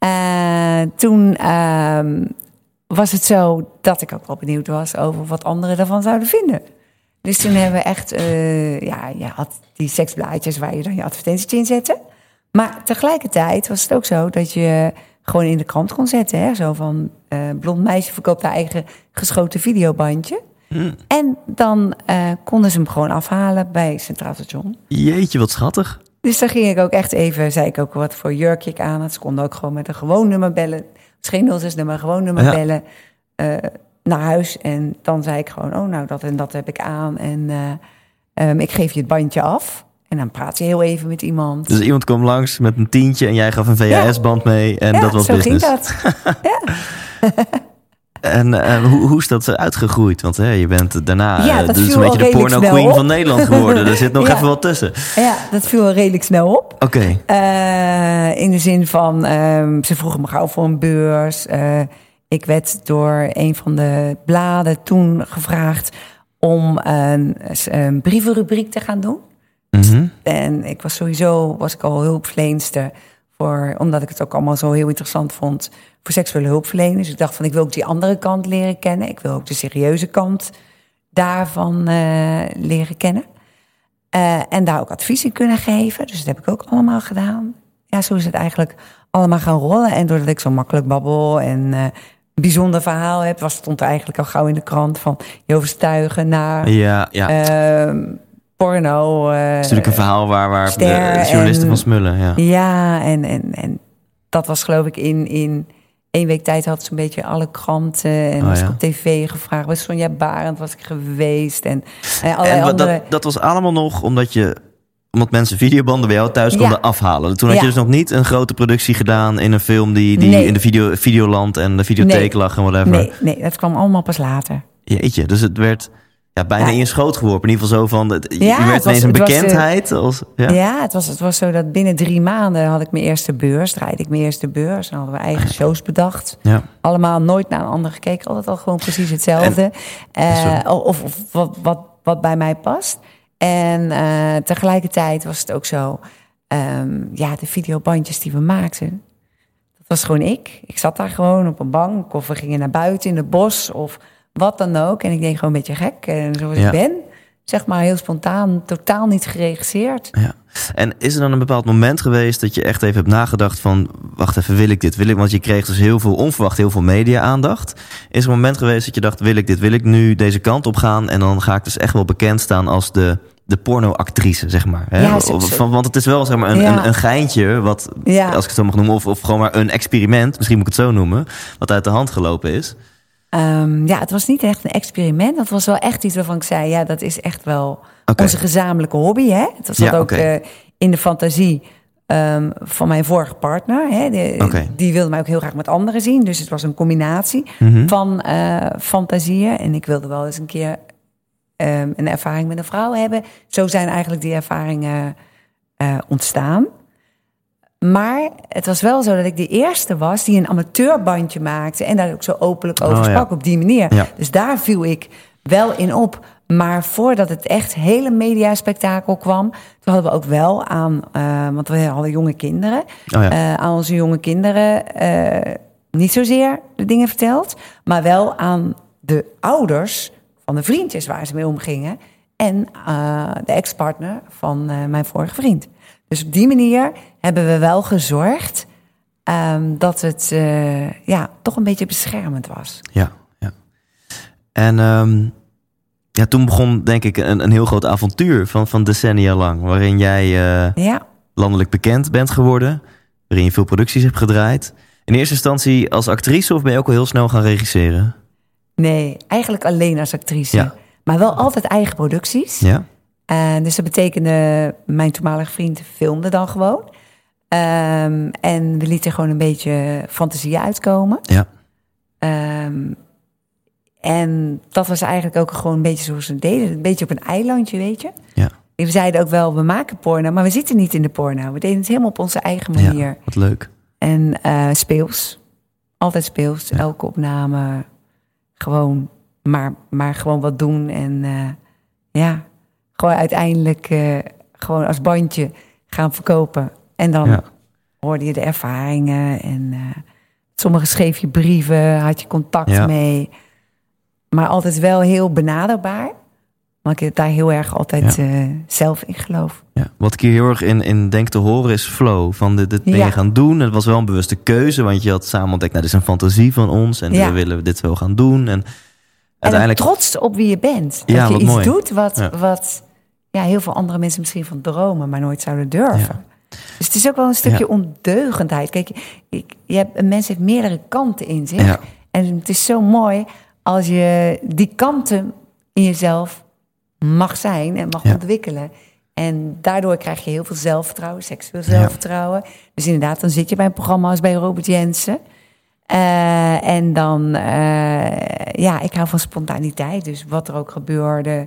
Eh, toen ehm, was het zo dat ik ook wel benieuwd was... over wat anderen ervan zouden vinden. Dus toen hebben we echt... eh, ja, je had die seksblaadjes waar je dan je advertenties in zette... Maar tegelijkertijd was het ook zo dat je gewoon in de krant kon zetten. Hè? Zo van, eh, blond meisje verkoopt haar eigen geschoten videobandje. En dan konden ze hem gewoon afhalen bij Centraal Station. Jeetje, wat schattig. Dus daar ging ik ook echt even, zei ik ook wat voor jurkje ik aan had. Ze konden ook gewoon met een gewoon nummer bellen. Het is geen 06 nummer, gewoon nummer Ja. bellen eh, naar huis. En dan zei ik gewoon, oh nou, dat en dat heb ik aan. En eh, ehm, ik geef je het bandje af. En dan praat je heel even met iemand. Dus iemand kwam langs met een tientje en jij gaf een VHS-band mee en ja, dat was zo business. ging dat. ja. En eh, hoe, hoe is dat uitgegroeid? Want je bent daarna Ja, dat dus een beetje de porno queen van Nederland geworden. Er zit nog Ja. even wat tussen. Ja, dat viel wel redelijk snel op. Oké, Eh, in de zin van, ehm, ze vroegen me gauw voor een beurs. Ik werd door een van de bladen toen gevraagd om een, een brievenrubriek te gaan doen. Mhm. En ik was sowieso, was ik al hulpverlenster voor, omdat ik het ook allemaal zo heel interessant vond voor seksuele hulpverleners. Dus ik dacht van, ik wil ook die andere kant leren kennen. Ik wil ook de serieuze kant daarvan eh, leren kennen. Eh, en daar ook advies in kunnen geven. Dus dat heb ik ook allemaal gedaan. Ja, zo is het eigenlijk allemaal gaan rollen. En doordat ik zo makkelijk babbel en eh, een bijzonder verhaal heb, was stond er eigenlijk al gauw in de krant van je overstuigen naar ja, ja. Porno. eh, het is natuurlijk een verhaal waar, waar de, ster de journalisten en- van smullen. Ja. ja, en, en, en dat was geloof ik in, in één week tijd had ze een beetje alle kranten. En Oh, was ik op tv gevraagd. Bij Sonja Barend was ik geweest. En, en allerlei En wat, andere... dat, dat was allemaal nog omdat je omdat mensen videobanden bij jou thuis Ja. konden afhalen. Toen had je Ja. dus nog niet een grote productie gedaan in een film die, die Nee. in de video, Videoland en de videotheek Nee. lag en whatever. Nee, nee, dat kwam allemaal pas later. Jeetje, dus het werd ja, bijna Ja. in je schoot geworpen. In ieder geval zo van, het- je Ja, werd het was- ineens een eh, bekendheid. als, ja. Ja, het, was, het was zo dat binnen drie maanden had ik mijn eerste beurs. Draaide ik mijn eerste beurs. En hadden we eigen shows bedacht. Ja. Allemaal nooit naar een ander gekeken. Altijd al gewoon precies hetzelfde. Eh, Sorry. of of wat, wat, wat bij mij past. En eh, tegelijkertijd was het ook zo... ehm, ja, de videobandjes die we maakten... dat was gewoon ik. Ik zat daar gewoon op een bank... of we gingen naar buiten in het bos of wat dan ook. En ik deed gewoon een beetje gek. En zoals Ja. ik ben... zeg maar heel spontaan, totaal niet geregisseerd. Ja. En is er dan een bepaald moment geweest dat je echt even hebt nagedacht van... wacht even, wil ik dit? Wil ik? Want je kreeg dus heel veel onverwacht, heel veel media-aandacht. Is er een moment geweest dat je dacht, wil ik dit? Wil ik nu deze kant op gaan? En dan ga ik dus echt wel bekend staan als de, de porno-actrice, zeg maar. Hè? Ja, Van, want het is wel zeg maar, een, Ja. een, een geintje, wat, Ja. als ik het zo mag noemen... Of, of gewoon maar een experiment, misschien moet ik het zo noemen... wat uit de hand gelopen is. Ehm, ja, het was niet echt een experiment. Dat was wel echt iets waarvan ik zei... ja, dat is echt wel onze gezamenlijke hobby. Hè? Het was Ja, ook eh, in de fantasie ehm, van mijn vorige partner. Hè? De-. Die wilde mij ook heel graag met anderen zien. Dus het was een combinatie Mhm. van eh, fantasieën. En ik wilde wel eens een keer ehm, een ervaring met een vrouw hebben. Zo zijn eigenlijk die ervaringen eh, ontstaan. Maar het was wel zo dat ik de eerste was die een amateurbandje maakte. En daar ook zo openlijk over Oh, ja. sprak op die manier. Ja. Dus daar viel ik wel in op. Maar voordat het echt hele mediaspectakel kwam, toen hadden we ook wel aan, eh, want we hadden jonge kinderen, Oh ja. eh, aan onze jonge kinderen eh, niet zozeer de dingen verteld, maar wel aan de ouders van de vriendjes waar ze mee omgingen en de ex-partner van mijn vorige vriend. Dus op die manier hebben we wel gezorgd ehm, dat het eh, ja, toch een beetje beschermend was. Ja, ja. En ehm, ja, toen begon denk ik een, een heel groot avontuur van, van decennia lang. Waarin jij eh, Ja, landelijk bekend bent geworden. Waarin je veel producties hebt gedraaid. In eerste instantie als actrice of ben je ook al heel snel gaan regisseren? nee, eigenlijk alleen als actrice. Ja. Maar wel altijd eigen producties. Ja? En dus dat betekende, mijn toenmalige vriend filmde dan gewoon. Ehm, en we lieten gewoon een beetje fantasie uitkomen. Ja. Ehm, en dat was eigenlijk ook gewoon een beetje zoals we deden. Een beetje op een eilandje, weet je. Ja. We zeiden ook wel, we maken porno, maar we zitten niet in de porno. We deden het helemaal op onze eigen manier. ja, wat leuk. En eh, speels. Altijd speels. Elke opname. Gewoon, maar, maar gewoon wat doen. En eh, ja, gewoon uiteindelijk eh, gewoon als bandje gaan verkopen. En dan Ja. hoorde je de ervaringen. En eh sommige schreef je brieven, had je contact Ja. mee. Maar altijd wel heel benaderbaar. Want ik daar heel erg altijd Ja. eh, zelf in geloof. Ja. Wat ik hier heel erg in, in denk te horen is flow. Van dit, dit ben je gaan doen. Het was wel een bewuste keuze. Want je had samen ontdekt, nou, dit is een fantasie van ons. En we willen dit wel gaan doen. En En uiteindelijk... trots op wie je bent. Dat je iets mooi. doet wat, wat ja, heel veel andere mensen misschien van dromen, maar nooit zouden durven. Dus het is ook wel een stukje Ja. ondeugendheid. Kijk, ik, je hebt, een mens heeft meerdere kanten in zich. Ja. En het is zo mooi als je die kanten in jezelf mag zijn en mag Ja. ontwikkelen. En daardoor krijg je heel veel zelfvertrouwen, seksueel zelfvertrouwen. Dus inderdaad, dan zit je bij een programma als bij Robert Jensen. Eh, en dan, eh, ja, ik hou van spontaniteit. Dus wat er ook gebeurde.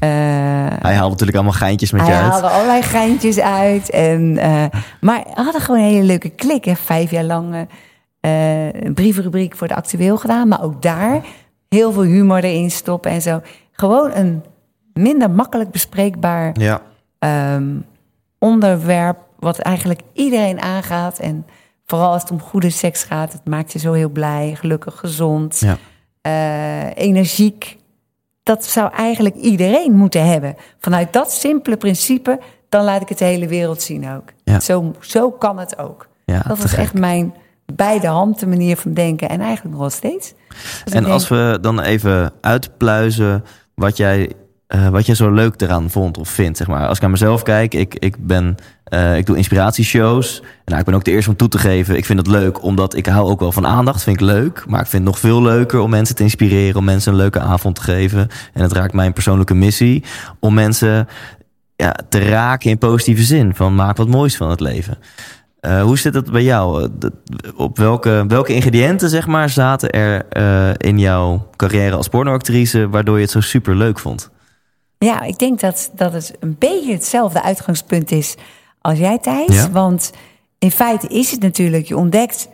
Eh, Hij haalde natuurlijk allemaal geintjes met je hij uit. haalde allerlei geintjes uit. En, eh, maar we hadden gewoon een hele leuke klik. Hè. Vijf jaar lang eh, een brievenrubriek voor de actueel gedaan. Maar ook daar heel veel humor erin stoppen en zo. Gewoon een minder makkelijk bespreekbaar Ja. ehm, onderwerp... wat eigenlijk iedereen aangaat. En vooral als het om goede seks gaat... het maakt je zo heel blij, gelukkig, gezond, Ja. energiek. Dat zou eigenlijk iedereen moeten hebben. Vanuit dat simpele principe... dan laat ik het de hele wereld zien ook. Ja. Zo, zo kan het ook. Ja, dat was gek. echt mijn beide handen manier van denken. En eigenlijk nog steeds. Dus En als denk- we dan even uitpluizen wat jij, eh, wat jij zo leuk eraan vond of vindt. Zeg maar. Als ik naar mezelf kijk, ik, ik, ben, eh, ik doe inspiratieshows. Nou, ik ben ook de eerste om toe te geven. Ik vind het leuk, omdat ik hou ook wel van aandacht. Vind ik leuk. Maar ik vind het nog veel leuker om mensen te inspireren. Om mensen een leuke avond te geven. En het raakt mijn persoonlijke missie. Om mensen ja, te raken in positieve zin. Van maak wat moois van het leven. Eh, hoe zit het bij jou? Dat- Op welke, welke ingrediënten zeg maar, zaten er in jouw carrière als pornoactrice... waardoor je het zo super leuk vond? Ja, ik denk dat, dat het een beetje hetzelfde uitgangspunt is als jij, Thijs. Ja. Want in feite is het natuurlijk, je ontdekt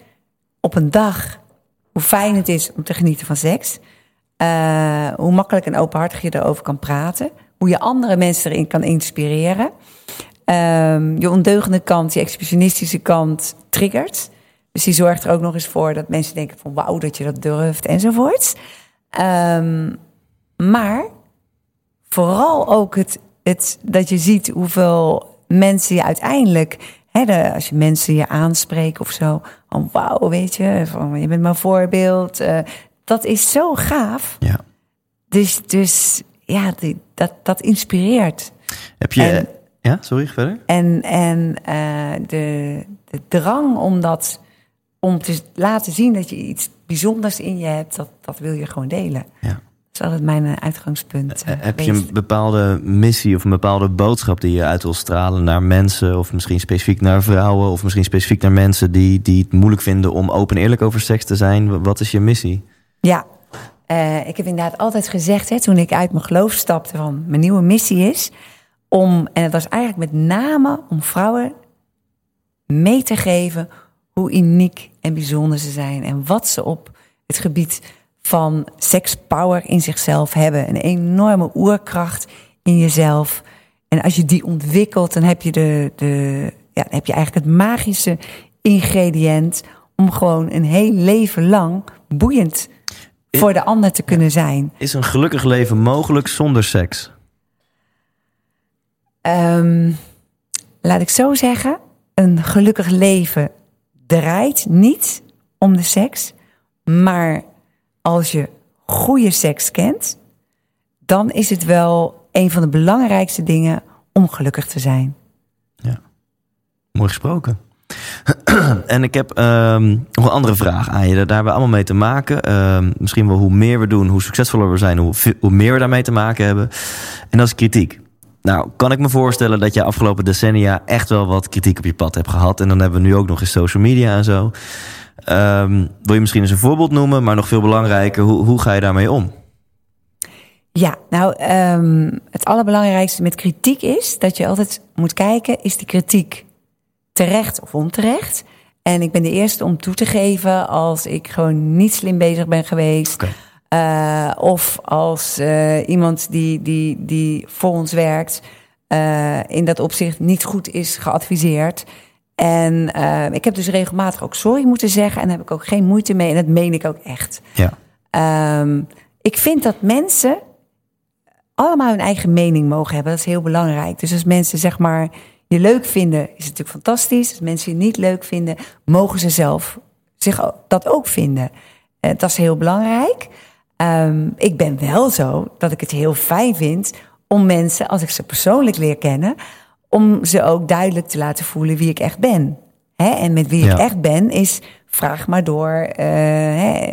op een dag hoe fijn het is om te genieten van seks. Eh, hoe makkelijk en openhartig je erover kan praten. Hoe je andere mensen erin kan inspireren. Ehm, je ondeugende kant, je exhibitionistische kant triggert. Dus die zorgt er ook nog eens voor dat mensen denken van wauw dat je dat durft enzovoorts. Ehm, maar vooral ook het, het, dat je ziet hoeveel mensen je uiteindelijk, hè, de, als je mensen je aanspreken of zo, van wauw, weet je, van je bent mijn voorbeeld. eh, dat is zo gaaf. Ja. Dus, dus ja, die, dat, dat inspireert. Heb je... En- ja, sorry, verder? En, en eh, de, de drang om dat om te laten zien dat je iets bijzonders in je hebt, dat, dat wil je gewoon delen. Ja. Dat is altijd mijn eh, uitgangspunt. eh, Heb je een bepaalde missie of een bepaalde boodschap die je uit wil stralen naar mensen... of misschien specifiek naar vrouwen of misschien specifiek naar mensen... die, die het moeilijk vinden om open en eerlijk over seks te zijn? Wat is je missie? Ja, eh, ik heb inderdaad altijd gezegd, hè, toen ik uit mijn geloof stapte, van mijn nieuwe missie is om, en het was eigenlijk met name om vrouwen mee te geven hoe uniek en bijzonder ze zijn en wat ze op het gebied van sekspower in zichzelf hebben. Een enorme oerkracht in jezelf. En als je die ontwikkelt, dan heb je, de, de, ja, dan heb je eigenlijk het magische ingrediënt om gewoon een heel leven lang boeiend voor de ander te kunnen zijn. Is een gelukkig leven mogelijk zonder seks? Ehm, laat ik zo zeggen, een gelukkig leven draait niet om de seks, maar als je goede seks kent, dan is het wel een van de belangrijkste dingen om gelukkig te zijn. Ja, mooi gesproken. en ik heb ehm, nog een andere vraag aan je. Daar hebben we allemaal mee te maken. Ehm, misschien wel hoe meer we doen, hoe succesvoller we zijn, hoe, hoe meer we daarmee te maken hebben. En dat is kritiek. Nou, kan ik me voorstellen dat je afgelopen decennia echt wel wat kritiek op je pad hebt gehad. En dan hebben we nu ook nog eens social media en zo. Um, wil je misschien eens een voorbeeld noemen, maar nog veel belangrijker, hoe, hoe ga je daarmee om? Ja, nou, um, het allerbelangrijkste met kritiek is dat je altijd moet kijken, is die kritiek terecht of onterecht? En ik ben de eerste om toe te geven als ik gewoon niet slim bezig ben geweest. Okay. Uh, of als uh, iemand die, die, die voor ons werkt uh, in dat opzicht niet goed is geadviseerd. En ik heb dus regelmatig ook sorry moeten zeggen en daar heb ik ook geen moeite mee. En dat meen ik ook echt. Ja. Um, ik vind dat mensen allemaal hun eigen mening mogen hebben. Dat is heel belangrijk. Dus als mensen zeg maar je leuk vinden, is het natuurlijk fantastisch. Als mensen je niet leuk vinden, mogen ze zelf zich dat ook vinden. Uh, dat is heel belangrijk. Um, ik ben wel zo dat ik het heel fijn vind om mensen, als ik ze persoonlijk leer kennen, om ze ook duidelijk te laten voelen wie ik echt ben. Hè? En met wie Ja. ik echt ben, is vraag maar door, uh, hè,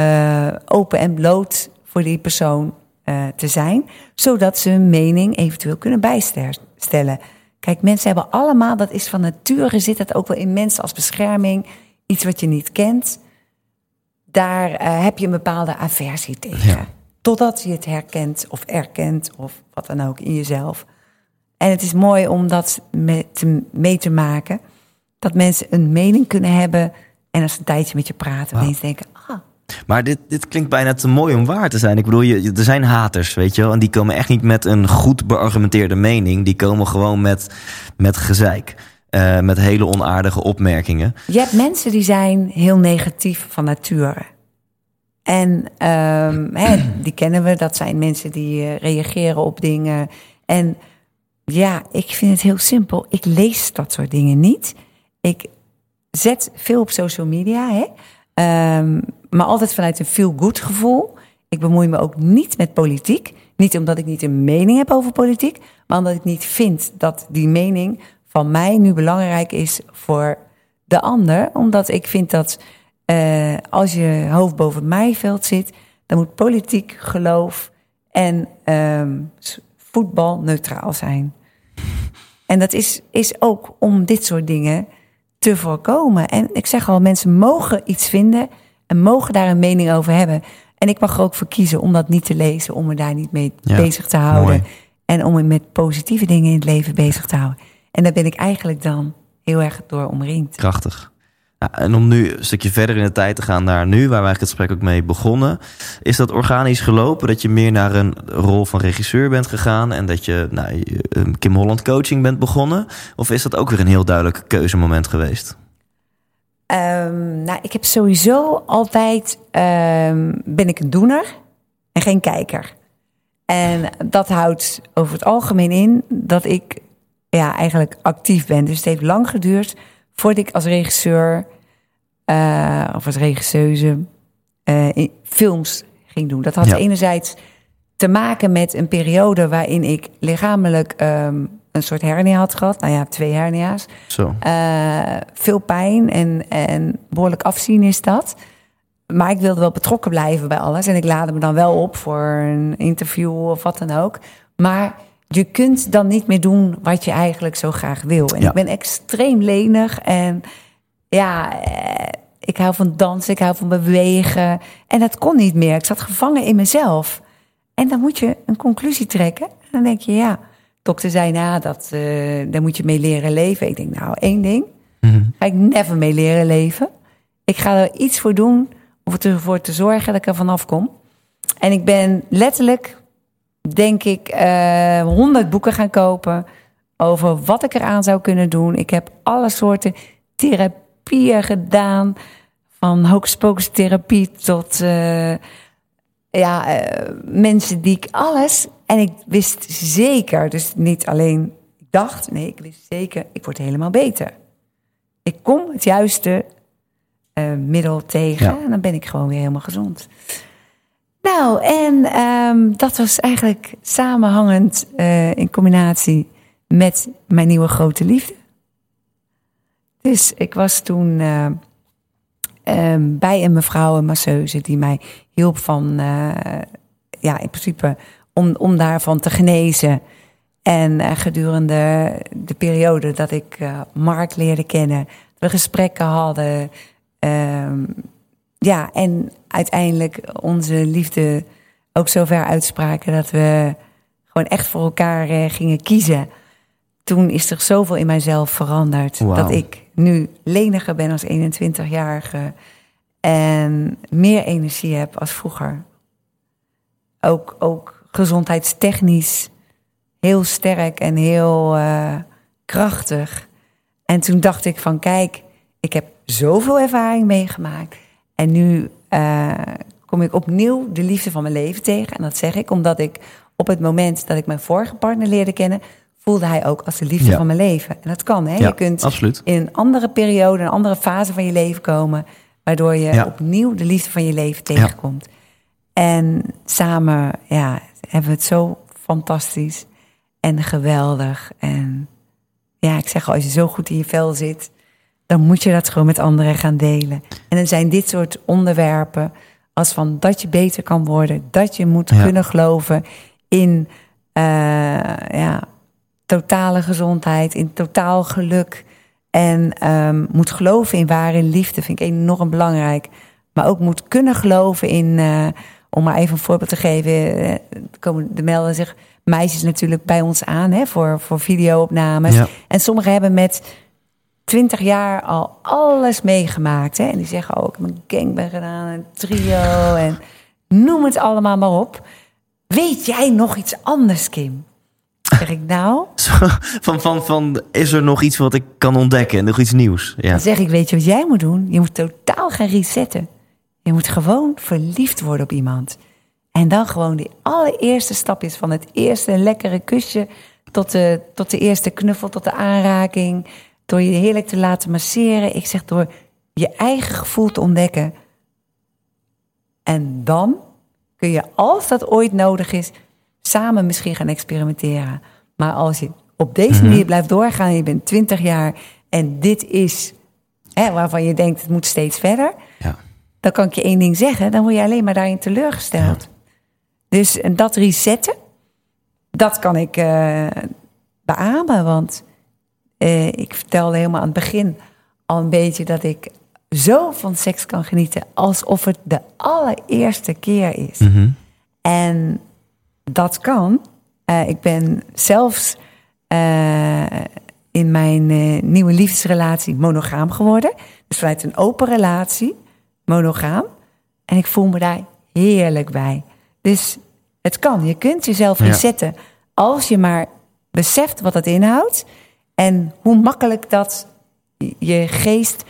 uh, open en bloot voor die persoon uh, te zijn, zodat ze hun mening eventueel kunnen bijstellen. Kijk, mensen hebben allemaal, dat is van nature, zit dat ook wel in mensen als bescherming, iets wat je niet kent. Daar heb je een bepaalde aversie tegen. Ja. Totdat je het herkent of erkent of wat dan ook in jezelf. En het is mooi om dat mee te, mee te maken. Dat mensen een mening kunnen hebben. En als ze een tijdje met je praten, wow. denken: ah, Maar dit, dit klinkt bijna te mooi om waar te zijn. Ik bedoel, je, er zijn haters, weet je wel. En die komen echt niet met een goed beargumenteerde mening. Die komen gewoon met, met gezeik. Eh, met hele onaardige opmerkingen. Je hebt mensen die zijn heel negatief van nature. En um, hè, die kennen we, dat zijn mensen die uh, reageren op dingen. En ja, ik vind het heel simpel. Ik lees dat soort dingen niet. Ik zet veel op social media, hè? Um, maar altijd vanuit een feel-good gevoel. Ik bemoei me ook niet met politiek. Niet omdat ik niet een mening heb over politiek, maar omdat ik niet vind dat die mening van mij nu belangrijk is voor de ander. Omdat ik vind dat uh, als je hoofd boven het maaiveld zit, dan moet politiek, geloof en um, voetbal neutraal zijn. En dat is, is ook om dit soort dingen te voorkomen. En ik zeg al, mensen mogen iets vinden en mogen daar een mening over hebben. En ik mag er ook voor kiezen om dat niet te lezen, om me daar niet mee Ja, bezig te houden. mooi. En om me met positieve dingen in het leven bezig te houden. En daar ben ik eigenlijk dan heel erg door omringd. Krachtig. Ja, en om nu een stukje verder in de tijd te gaan naar nu, waar we eigenlijk het gesprek ook mee begonnen. Is dat organisch gelopen? Dat je meer naar een rol van regisseur bent gegaan en dat je nou, Kim Holland coaching bent begonnen? Of is dat ook weer een heel duidelijk keuzemoment geweest? Um, nou, ik heb sowieso altijd um, ben ik een doener en geen kijker. En dat houdt over het algemeen in dat ik ja, eigenlijk actief ben. Dus het heeft lang geduurd voordat ik als regisseur uh, of als regisseuse uh, in films ging doen. Dat had Ja. enerzijds te maken met een periode waarin ik lichamelijk um, een soort hernia had gehad. Nou ja, twee hernia's. Zo. Uh, veel pijn en, en behoorlijk afzien is dat. Maar ik wilde wel betrokken blijven bij alles. En ik laadde me dan wel op voor een interview of wat dan ook. Maar je kunt dan niet meer doen wat je eigenlijk zo graag wil. En Ja. ik ben extreem lenig. En ja, eh, ik hou van dansen, ik hou van bewegen. En dat kon niet meer. Ik zat gevangen in mezelf. En dan moet je een conclusie trekken. En dan denk je, ja, dokter zei, nou, dat, uh, daar moet je mee leren leven. Ik denk, nou, één ding, ga ik never mee leren leven. Ik ga er iets voor doen om ervoor te zorgen dat ik er vanaf kom. En ik ben letterlijk, denk ik, honderd uh, boeken gaan kopen over wat ik eraan zou kunnen doen. Ik heb alle soorten therapieën gedaan. Van hocus therapie tot uh, ja, uh, mensen die ik alles. En ik wist zeker, dus niet alleen ik dacht, nee, ik wist zeker, ik word helemaal beter. Ik kom het juiste middel tegen ja. en dan ben ik gewoon weer helemaal gezond. Nou, en um, dat was eigenlijk samenhangend in combinatie met mijn nieuwe grote liefde. Dus ik was toen uh, um, bij een mevrouw, een masseuse, die mij hielp van, uh, ja, in principe om, om daarvan te genezen. En gedurende de periode dat ik Mark leerde kennen, we gesprekken hadden. Ja, en uiteindelijk onze liefde ook zover uitspraken dat we gewoon echt voor elkaar gingen kiezen toen is er zoveel in mijzelf veranderd. Wow. Dat ik nu leniger ben als 21-jarige. En meer energie heb als vroeger. Ook, ook gezondheidstechnisch heel sterk en heel uh, krachtig. En toen dacht ik van kijk, ik heb zoveel ervaring meegemaakt. En nu uh, kom ik opnieuw de liefde van mijn leven tegen. En dat zeg ik omdat ik op het moment dat ik mijn vorige partner leerde kennen voelde hij ook als de liefde Ja. van mijn leven. En dat kan, hè? Ja, je kunt absoluut. in een andere periode, een andere fase van je leven komen, waardoor je Ja. opnieuw de liefde van je leven tegenkomt. En samen, ja, hebben we het zo fantastisch en geweldig. En ja, ik zeg al, als je zo goed in je vel zit, dan moet je dat gewoon met anderen gaan delen. En dan zijn dit soort onderwerpen als van dat je beter kan worden, dat je moet Ja. kunnen geloven in eh, ja, totale gezondheid, in totaal geluk. En ehm, moet geloven in ware liefde, vind ik enorm belangrijk. Maar ook moet kunnen geloven in, eh, om maar even een voorbeeld te geven, eh, komen de melden zich meisjes natuurlijk bij ons aan hè, voor, voor videoopnames. Ja. En sommigen hebben met 20 jaar al alles meegemaakt. Hè? En die zeggen ook, ik heb een gangbang gedaan, een trio en noem het allemaal maar op. Weet jij nog iets anders, Kim? Zeg ik nou? Van, van, van, is er nog iets wat ik kan ontdekken? Nog iets nieuws? Ja. Dan zeg ik, weet je wat jij moet doen? Je moet totaal gaan resetten. Je moet gewoon verliefd worden op iemand. En dan gewoon die allereerste stapjes van het eerste lekkere kusje... tot de, tot de eerste knuffel, tot de aanraking. Door je heerlijk te laten masseren. Ik zeg door je eigen gevoel te ontdekken. En dan kun je, als dat ooit nodig is... samen misschien gaan experimenteren. Maar als je op deze manier blijft doorgaan... je bent 20 jaar en dit is hè, waarvan je denkt... het moet steeds verder Ja. dan kan ik je één ding zeggen, dan word je alleen maar daarin teleurgesteld. Dus en dat resetten, dat kan ik eh beamen. Want eh, ik vertelde helemaal aan het begin al een beetje dat ik zo van seks kan genieten alsof het de allereerste keer is. En dat kan. Eh, ik ben zelfs eh, in mijn nieuwe liefdesrelatie monogaam geworden. Dus vanuit een open relatie, monogaam. En ik voel me daar heerlijk bij. Dus het kan. Je kunt jezelf Ja. resetten als je maar beseft wat dat inhoudt. En hoe makkelijk dat je geest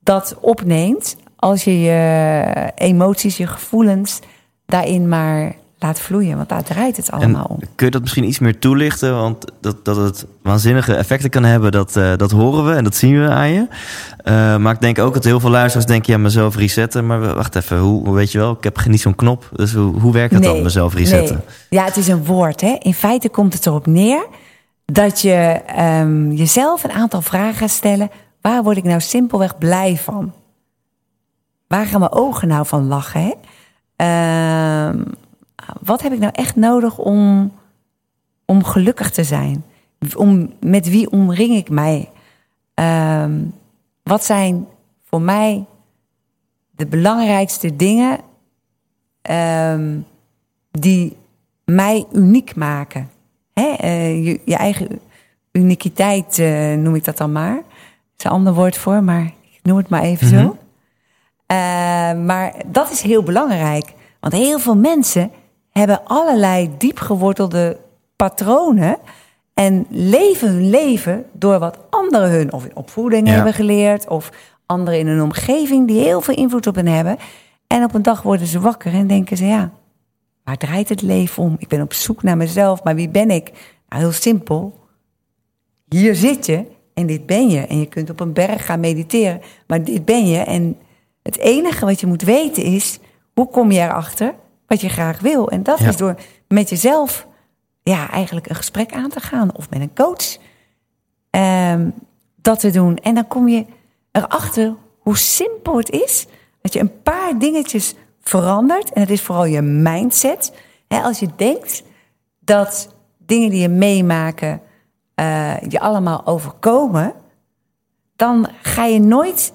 dat opneemt. Als je je emoties, je gevoelens daarin maar laat vloeien. Want daar draait het allemaal om. kun je dat misschien iets meer toelichten? Want dat, dat het waanzinnige effecten kan hebben, dat, eh, dat horen we en dat zien we aan je. Eh, maar ik denk ook dat heel veel luisteraars denken, ja, mezelf resetten. Maar wacht even, hoe, hoe weet je wel? Ik heb niet zo'n knop. Dus hoe, hoe werkt dat dan, mezelf resetten? nee. Ja, het is een woord. Hè? In feite komt het erop neer dat je ehm, jezelf een aantal vragen gaat stellen. Waar word ik nou simpelweg blij van? Waar gaan mijn ogen nou van lachen? Ehm, wat heb ik nou echt nodig om, om gelukkig te zijn? Om, met wie omring ik mij? Ehm, wat zijn voor mij de belangrijkste dingen die mij uniek maken. Hè? eh, je, je eigen uniciteit eh, noem ik dat dan maar. Dat is een ander woord voor, maar ik noem het maar even zo. Eh, maar dat is heel belangrijk. Want heel veel mensen hebben allerlei diep gewortelde patronen. En leven hun leven door wat anderen hun of in opvoeding Ja. hebben geleerd. Of anderen in hun omgeving die heel veel invloed op hen hebben. En op een dag worden ze wakker en denken ze ja, waar draait het leven om? Ik ben op zoek naar mezelf, maar wie ben ik? Nou, heel simpel. Hier zit je en dit ben je. En je kunt op een berg gaan mediteren, maar dit ben je. En het enige wat je moet weten is, hoe kom je erachter wat je graag wil? En dat Ja. is door met jezelf ja, eigenlijk een gesprek aan te gaan. Of met een coach ehm, dat te doen. En dan kom je erachter hoe simpel het is dat je een paar dingetjes verandert. En het is vooral je mindset. Als je denkt dat dingen die je meemaken eh, je allemaal overkomen, dan ga je nooit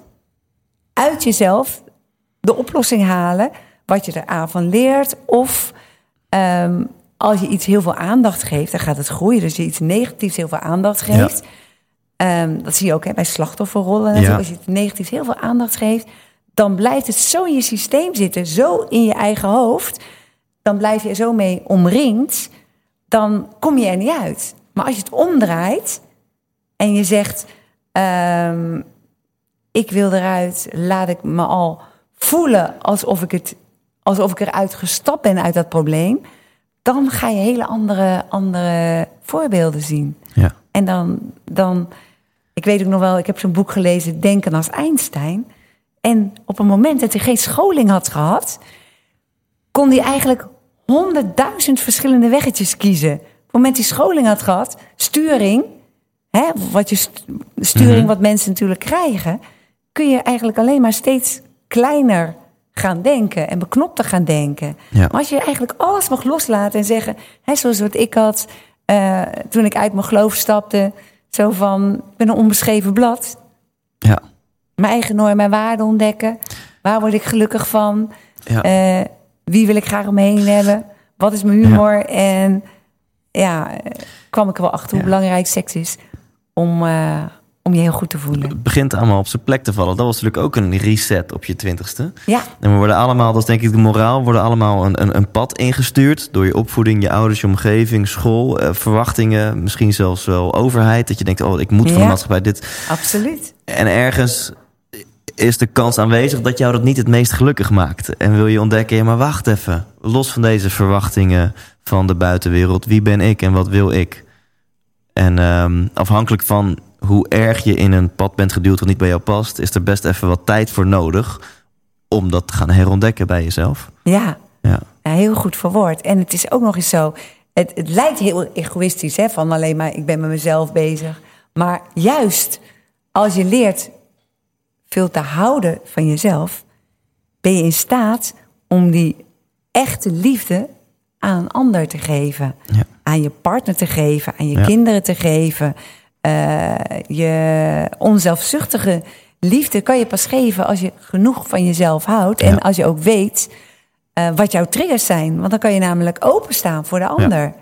uit jezelf de oplossing halen wat je eraan van leert. Of ehm, als je iets heel veel aandacht geeft, dan gaat het groeien. Dus je iets negatiefs heel veel aandacht geeft. ehm, dat zie je ook hè, bij slachtofferrollen. Ja. Als je het negatiefs heel veel aandacht geeft, dan blijft het zo in je systeem zitten, zo in je eigen hoofd. Dan blijf je er zo mee omringd. Dan kom je er niet uit. Maar als je het omdraait en je zegt: ehm, Ik wil eruit, laat ik me al voelen alsof ik, het, alsof ik eruit gestapt ben uit dat probleem. Dan ga je hele andere, andere voorbeelden zien. Ja. En dan, dan, ik weet ook nog wel, ik heb zo'n boek gelezen, Denken als Einstein. En op een moment dat hij geen scholing had gehad, kon hij eigenlijk honderdduizend verschillende weggetjes kiezen. Op het moment dat hij scholing had gehad, sturing, hè, wat je st- sturing Mhm. wat mensen natuurlijk krijgen, kun je eigenlijk alleen maar steeds kleiner gaan denken en beknopter gaan denken. Ja. Maar als je eigenlijk alles mag loslaten en zeggen, hè, zoals wat ik had eh, toen ik uit mijn geloof stapte, zo van, ik ben een onbeschreven blad, Ja. Mijn eigen normen en waarden ontdekken, waar word ik gelukkig van, Ja. eh, wie wil ik graag om me heen hebben, wat is mijn humor en ja, kwam ik er wel achter hoe belangrijk seks is om, eh, om je heel goed te voelen. Het begint allemaal op zijn plek te vallen. Dat was natuurlijk ook een reset op je twintigste. Ja, En we worden allemaal, dat is denk ik de moraal, we worden allemaal een, een, een pad ingestuurd door je opvoeding, je ouders, je omgeving, school, eh, verwachtingen, misschien zelfs wel overheid. Dat je denkt, oh, ik moet van de maatschappij dit. absoluut. En ergens is de kans aanwezig dat jou dat niet het meest gelukkig maakt. En wil je ontdekken, ja, maar wacht even. Los van deze verwachtingen van de buitenwereld, wie ben ik en wat wil ik? En ehm, afhankelijk van hoe erg je in een pad bent geduwd wat niet bij jou past, is er best even wat tijd voor nodig om dat te gaan herontdekken bij jezelf. Ja, Ja, Ja, heel goed verwoord. En het is ook nog eens zo. Het, het lijkt heel egoïstisch, hè, van alleen maar ik ben met mezelf bezig. Maar juist als je leert veel te houden van jezelf, ben je in staat om die echte liefde aan een ander te geven. Ja. Aan je partner te geven, aan je Ja. kinderen te geven. Eh, je onzelfzuchtige liefde kan je pas geven als je genoeg van jezelf houdt. En als je ook weet eh, wat jouw triggers zijn. Want dan kan je namelijk openstaan voor de ander.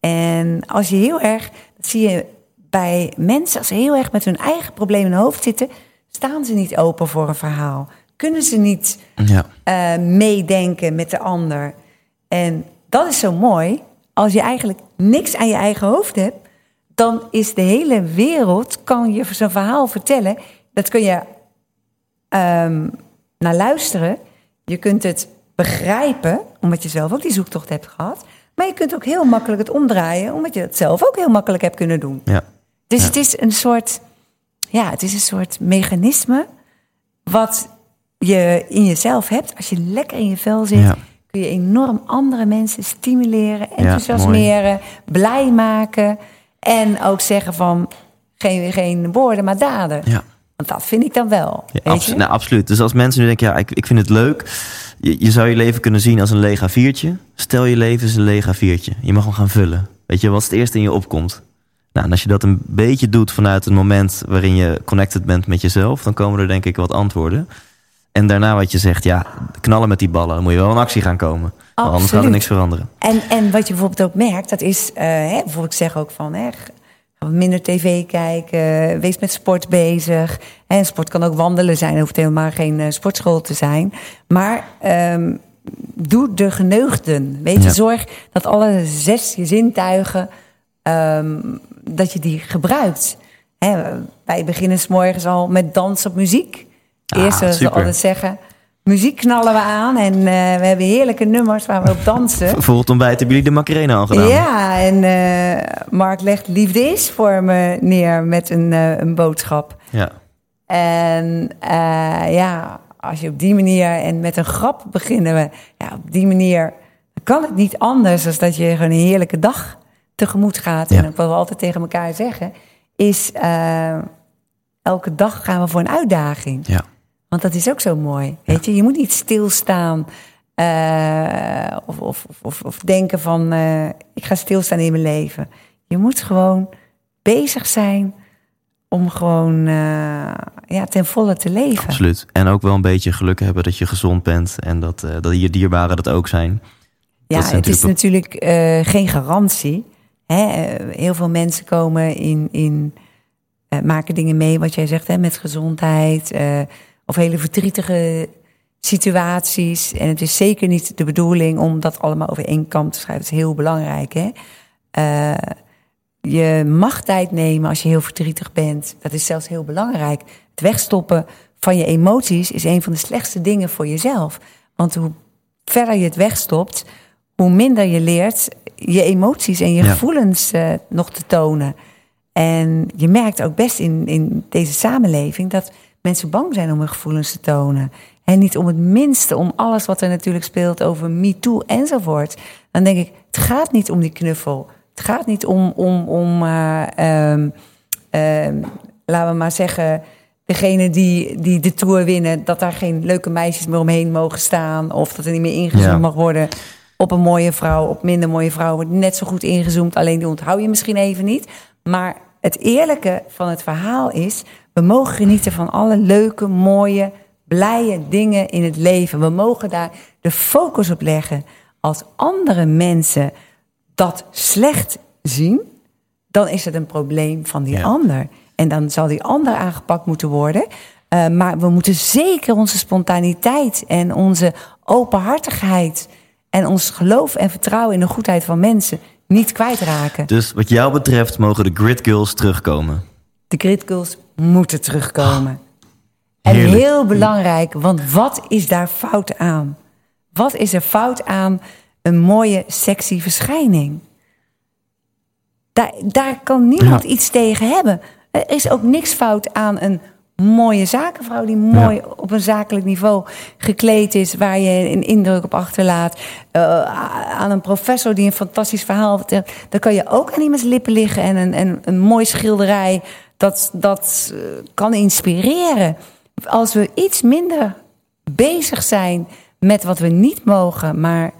En als je heel erg, dat zie je bij mensen, als ze heel erg met hun eigen problemen in hun hoofd zitten, staan ze niet open voor een verhaal. Kunnen ze niet ja, eh, meedenken met de ander. En dat is zo mooi. Als je eigenlijk niks aan je eigen hoofd hebt, dan is de hele wereld, kan je zo'n verhaal vertellen. Dat kun je ehm, naar luisteren. Je kunt het begrijpen, omdat je zelf ook die zoektocht hebt gehad. Maar je kunt ook heel makkelijk het omdraaien, omdat je het zelf ook heel makkelijk hebt kunnen doen. ja. Dus Ja. het is een soort, ja, het is een soort mechanisme wat je in jezelf hebt. Als je lekker in je vel zit, Ja. kun je enorm andere mensen stimuleren, enthousiasmeren, blij maken. En ook zeggen van geen, geen woorden, maar daden. ja. Want dat vind ik dan wel. Ja, nou, absoluut. Dus als mensen nu denken, ja, ik, ik vind het leuk. Je, je zou je leven kunnen zien als een leeg A4'tje. Stel je leven is een leeg A4'tje. Je mag hem gaan vullen. Weet je, wat is het eerste in je opkomt? Nou, en als je dat een beetje doet vanuit het moment waarin je connected bent met jezelf, dan komen er denk ik wat antwoorden. En daarna wat je zegt, ja, knallen met die ballen. Dan moet je wel in actie gaan komen. Anders gaat er niks veranderen. En, en wat je bijvoorbeeld ook merkt, dat is, eh, hè, bijvoorbeeld ik zeg ook van, hè, minder tv kijken, wees met sport bezig. En sport kan ook wandelen zijn, hoeft helemaal geen eh, sportschool te zijn. Maar ehm, doe de geneugden. Weet je, Ja. zorg dat alle zes je zintuigen, ehm, dat je die gebruikt. Hè, wij beginnen s morgens al met dans op muziek. Ah, Eerst, zoals we altijd zeggen, muziek knallen we aan. En eh, we hebben heerlijke nummers waar we op dansen. Voor het ontbijt hebben jullie de Macarena al gedaan. Ja, en eh, Mark legt liefde is voor me neer met een, eh, een boodschap. Ja. En ja, als je op die manier en met een grap beginnen we, ja, op die manier kan het niet anders dan dat je gewoon een heerlijke dag tegemoet gaat. Ja. En ook wat we altijd tegen elkaar zeggen, is eh, elke dag gaan we voor een uitdaging. Ja. Want dat is ook zo mooi. Weet je, je moet niet stilstaan. eh, of, of, of, of denken van eh, ik ga stilstaan in mijn leven. Je moet gewoon bezig zijn om gewoon ja, ten volle te leven. Absoluut. En ook wel een beetje geluk hebben dat je gezond bent. En dat, dat je dierbaren dat ook zijn. Ja, Dat is het is natuurlijk geen garantie. Hè? Eh, heel veel mensen komen in, in eh, maken dingen mee, wat jij zegt, hè, met gezondheid eh, of hele verdrietige situaties. En het is zeker niet de bedoeling om dat allemaal over één kam te schrijven. Het is heel belangrijk. Hè? Je mag tijd nemen als je heel verdrietig bent. Dat is zelfs heel belangrijk. Het wegstoppen van je emoties is een van de slechtste dingen voor jezelf. Want hoe verder je het wegstopt, hoe minder je leert je emoties en je Ja. gevoelens eh, nog te tonen. En je merkt ook best in, in deze samenleving dat mensen bang zijn om hun gevoelens te tonen. En niet om het minste, om alles wat er natuurlijk speelt over MeToo enzovoort. Dan denk ik, het gaat niet om die knuffel. Het gaat niet om, om, om ehm, ehm, laten we maar zeggen, degene die, die de Tour winnen... dat daar geen leuke meisjes meer omheen mogen staan... of dat er niet meer ingezoomd Ja. mag worden op een mooie vrouw... op minder mooie vrouw wordt net zo goed ingezoomd... alleen die onthoud je misschien even niet. Maar het eerlijke van het verhaal is... we mogen genieten van alle leuke, mooie, blije dingen in het leven. We mogen daar de focus op leggen. Als andere mensen dat slecht zien, dan is het een probleem van die Ja. ander. En dan zal die ander aangepakt moeten worden. Eh, maar we moeten zeker onze spontaniteit en onze openhartigheid en ons geloof en vertrouwen in de goedheid van mensen niet kwijtraken. Dus wat jou betreft mogen de Grid Girls terugkomen. De grid girls moeten terugkomen. En Heerlijk. heel belangrijk, want wat is daar fout aan? Wat is er fout aan een mooie, sexy verschijning? Daar, daar kan niemand Ja. iets tegen hebben. Er is ook niks fout aan een mooie zakenvrouw die mooi op een zakelijk niveau gekleed is, waar je een indruk op achterlaat. Eh, aan een professor die een fantastisch verhaal vertelt. Dan kan je ook aan iemands lippen liggen en een, en een mooi schilderij dat, dat eh, kan inspireren. Als we iets minder bezig zijn met wat we niet mogen, maar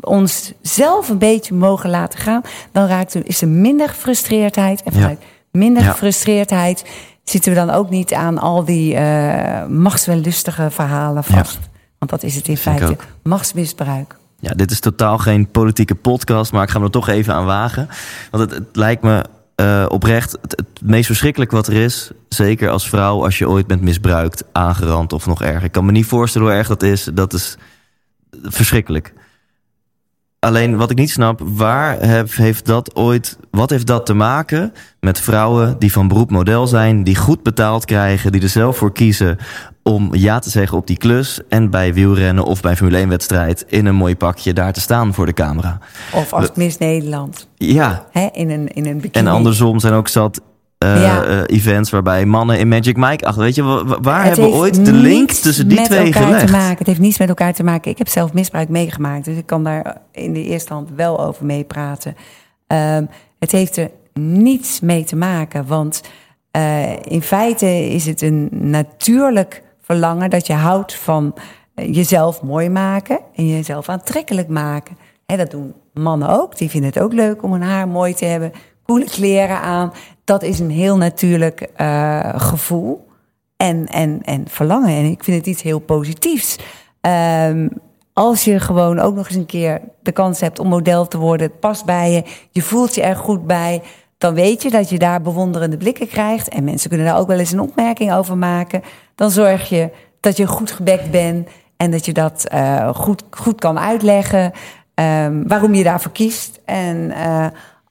ons zelf een beetje mogen laten gaan, dan raakt er, is er minder gefrustreerdheid. En Ja. minder Ja. gefrustreerdheid zitten we dan ook niet aan al die eh machtswellustige verhalen vast. Want dat is het in Vind feite. Machtsmisbruik. Ja, dit is totaal geen politieke podcast, maar ik ga me er toch even aan wagen. Want het, het lijkt me eh, oprecht het, het meest verschrikkelijk wat er is. Zeker als vrouw, als je ooit bent misbruikt, aangerand of nog erger. Ik kan me niet voorstellen hoe erg dat is. Dat is verschrikkelijk. Alleen wat ik niet snap, waar heb- heeft dat ooit, wat heeft dat te maken met vrouwen die van beroep model zijn, die goed betaald krijgen, die er zelf voor kiezen om ja te zeggen op die klus en bij wielrennen of bij Formule 1 wedstrijd in een mooi pakje daar te staan voor de camera. Of als Miss Nederland. Ja, Hè, in, een, in een bikini. en andersom zijn ook zat Ja. eh, events waarbij mannen in Magic Mike achter. Weet je, wa- wa- waar Het hebben we ooit de link tussen die met twee elkaar gelegd? Te maken. Het heeft niets met elkaar te maken. Ik heb zelf misbruik meegemaakt, dus ik kan daar in de eerste hand wel over meepraten. Ehm, het heeft er niets mee te maken, want eh, in feite is het een natuurlijk verlangen dat je houdt van jezelf mooi maken en jezelf aantrekkelijk maken. Hè, dat doen mannen ook. Die vinden het ook leuk om hun haar mooi te hebben, coole kleren aan. Dat is een heel natuurlijk eh, gevoel. en, en, en verlangen. En ik vind het iets heel positiefs. Ehm, als je gewoon ook nog eens een keer de kans hebt om model te worden, het past bij je, je voelt je er goed bij, dan weet je dat je daar bewonderende blikken krijgt. En mensen kunnen daar ook wel eens een opmerking over maken. Dan zorg je dat je goed gebekt bent en dat je dat uh, goed, goed kan uitleggen. Um, waarom je daarvoor kiest. En uh,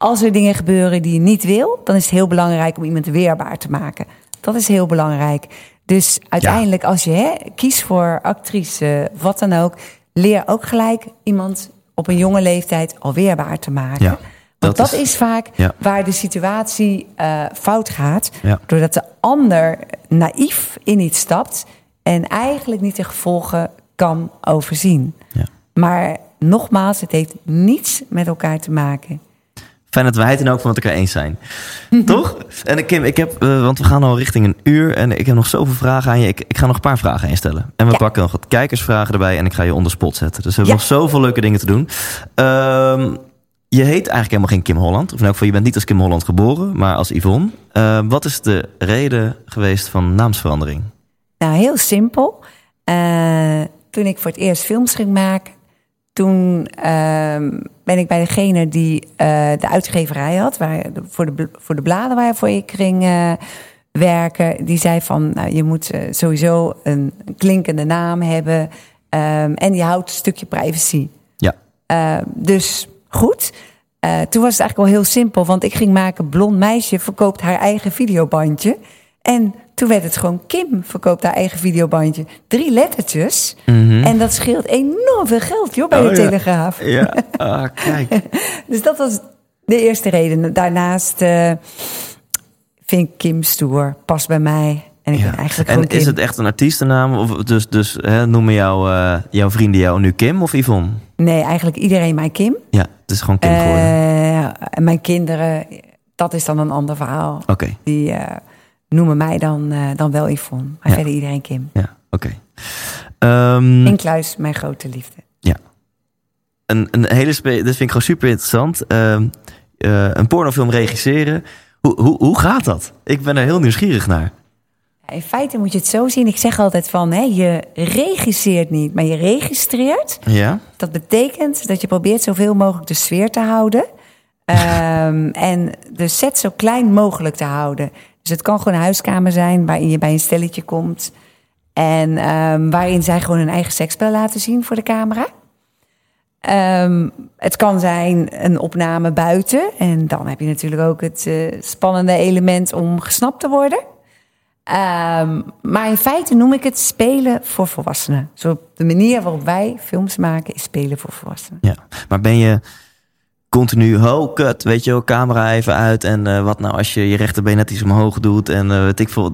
als er dingen gebeuren die je niet wil, dan is het heel belangrijk om iemand weerbaar te maken. Dat is heel belangrijk. Dus uiteindelijk, als je hè, kiest voor actrice, wat dan ook, leer ook gelijk iemand op een jonge leeftijd al weerbaar te maken. Ja, Want dat, is- is, vaak Ja. waar de situatie uh, fout gaat. Doordat de ander naïef in iets stapt en eigenlijk niet de gevolgen kan overzien. Ja. Maar nogmaals, het heeft niets met elkaar te maken. Fijn dat wij het in ook van met elkaar eens zijn. Toch? En Kim, ik heb, eh, want we gaan al richting een uur en ik heb nog zoveel vragen aan je. Ik, ik ga nog een paar vragen instellen. En we Ja. pakken nog wat kijkersvragen erbij en ik ga je onder spot zetten. Dus we hebben Ja. nog zoveel leuke dingen te doen. Ehm, je heet eigenlijk helemaal geen Kim Holland. Of in elk geval, je bent niet als Kim Holland geboren, maar als Yvonne. Eh, wat is de reden geweest van naamsverandering? Nou, heel simpel. Uh, toen ik voor het eerst films ging maken, toen uh, ben ik bij degene die uh, de uitgeverij had, waar, voor, de, voor de bladen waarvoor ik ging uh, werken. Die zei van, nou, je moet uh, sowieso een klinkende naam hebben um, en je houdt een stukje privacy. Ja. Uh, dus goed. Toen was het eigenlijk al heel simpel, want ik ging maken Blond Meisje verkoopt haar eigen videobandje. En toen werd het gewoon Kim verkoopt haar eigen videobandje. Drie lettertjes. Mm -hmm. En dat scheelt enorm veel geld, joh, bij oh, de. Telegraaf. Ja, ah, kijk. dus dat was de eerste reden. Daarnaast uh, vind ik Kim stoer, past bij mij. En ik ja. ben eigenlijk En is Kim. het echt een artiestennaam? Of dus, dus hè, noemen jou, uh, jouw vrienden jou nu Kim of Yvonne? Nee, eigenlijk iedereen mij Kim. Ja, het is gewoon Kim geworden. Uh, en mijn kinderen, dat is dan een ander verhaal. Oké. Okay. Die noemen mij dan, uh, dan wel Yvonne. Maar ja. verder iedereen Kim. Ja, oké. Okay. Um, Inkluis mijn grote liefde. Ja. Een, een hele dit vind ik gewoon super interessant. Uh, een pornofilm regisseren. Hoe, hoe, hoe gaat dat? Ik ben er heel nieuwsgierig naar. In feite moet je het zo zien. Ik zeg altijd van, hè, je regisseert niet, maar je registreert. Ja. Dat betekent dat je probeert zoveel mogelijk de sfeer te houden. um, en de set zo klein mogelijk te houden. Dus het kan gewoon een huiskamer zijn waarin je bij een stelletje komt. En um, waarin zij gewoon hun eigen seksspel laten zien voor de camera. Um, het kan zijn een opname buiten. En dan heb je natuurlijk ook het uh, spannende element om gesnapt te worden. Um, maar in feite noem ik het spelen voor volwassenen. Zo de manier waarop wij films maken is spelen voor volwassenen. Ja, maar ben je continu, ho, kut, weet je wel, camera even uit. En uh, wat nou als je je rechterbeen net iets omhoog doet. En uh, weet ik veel.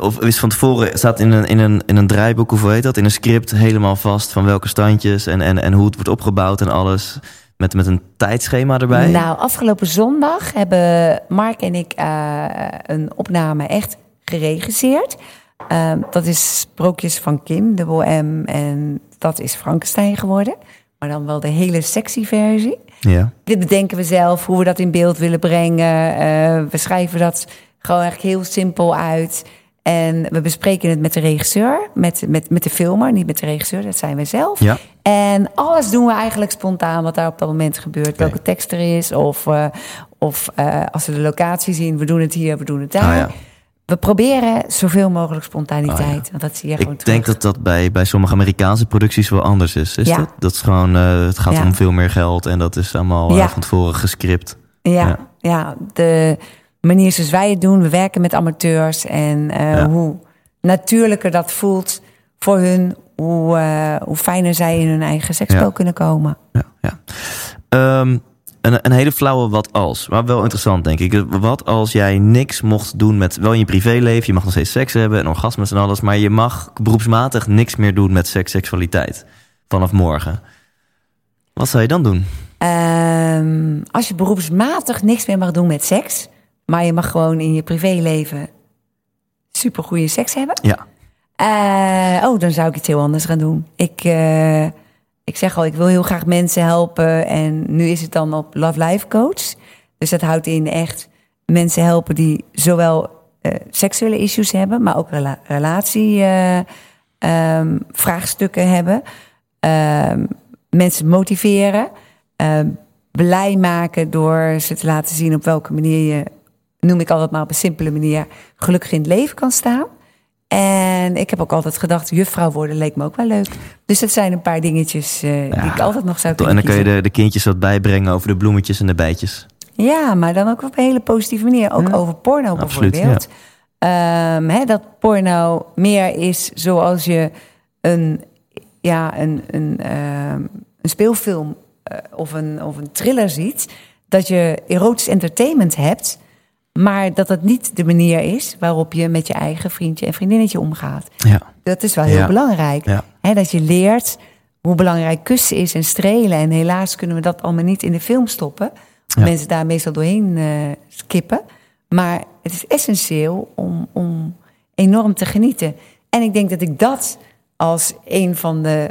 Of is van tevoren, staat in een, in, een, in een draaiboek, of hoe heet dat? In een script helemaal vast van welke standjes en, en, en hoe het wordt opgebouwd en alles. Met, met een tijdschema erbij. Nou, afgelopen zondag hebben Mark en ik uh, een opname echt geregisseerd. Uh, dat is Sprookjes van Kim, dubbel M. En dat is Frankenstein geworden. Maar dan wel de hele sexy versie. Ja. Dit bedenken we zelf, hoe we dat in beeld willen brengen. Uh, we schrijven dat gewoon eigenlijk heel simpel uit. En we bespreken het met de regisseur, met, met, met de filmer, niet met de regisseur, dat zijn we zelf. Ja. En alles doen we eigenlijk spontaan wat daar op dat moment gebeurt. Okay. Welke tekst er is, of, uh, of uh, als we de locatie zien, we doen het hier, we doen het daar. Ah, ja. We proberen zoveel mogelijk spontaniteit. Oh, ja. Want dat zie je gewoon Ik terug. denk dat dat bij, bij sommige Amerikaanse producties wel anders is. is Ja. dat? dat is gewoon, uh, het gaat Ja. om veel meer geld en dat is allemaal uh, Ja. van tevoren gescript. Ja, Ja. de manier zoals wij het doen, we werken met amateurs. En uh, Ja. hoe natuurlijker dat voelt voor hun, hoe, hoe fijner zij in hun eigen seksspel Ja. kunnen komen. Ja, ja. Ehm, een, een hele flauwe wat als, maar wel interessant denk ik. Wat als jij niks mocht doen met, wel in je privéleven, je mag nog steeds seks hebben en orgasmes en alles, maar je mag beroepsmatig niks meer doen met seks, seksualiteit vanaf morgen. Wat zou je dan doen? Um, als je beroepsmatig niks meer mag doen met seks, maar je mag gewoon in je privéleven super goede seks hebben. Ja. Uh, oh, dan zou ik iets heel anders gaan doen. Ik, uh, ik zeg al, ik wil heel graag mensen helpen. En nu is het dan op Love Life Coach. Dus dat houdt in echt mensen helpen die zowel eh, seksuele issues hebben, maar ook rela relatie eh, ehm, hebben. Ehm, mensen motiveren, ehm, blij maken door ze te laten zien op welke manier je, noem ik altijd maar op een simpele manier, gelukkig in het leven kan staan. En ik heb ook altijd gedacht, juffrouw worden leek me ook wel leuk. Dus dat zijn een paar dingetjes eh, die ik altijd nog zou En kunnen dan kun je de, de kindjes wat bijbrengen over de bloemetjes en de bijtjes. Ja, maar dan ook op een hele positieve manier. Ook over porno Absoluut, bijvoorbeeld. Ehm, dat porno meer is zoals je een, ja, een, een, ehm, een speelfilm eh, of, een, of een thriller ziet. Dat je erotisch entertainment hebt. Maar dat dat niet de manier is waarop je met je eigen vriendje en vriendinnetje omgaat. Ja. Dat is wel heel Ja. belangrijk. Ja. Dat je leert hoe belangrijk kussen is en strelen. En helaas kunnen we dat allemaal niet in de film stoppen. Ja. Mensen daar meestal doorheen eh, skippen. Maar het is essentieel om, om enorm te genieten. En ik denk dat ik dat als een van de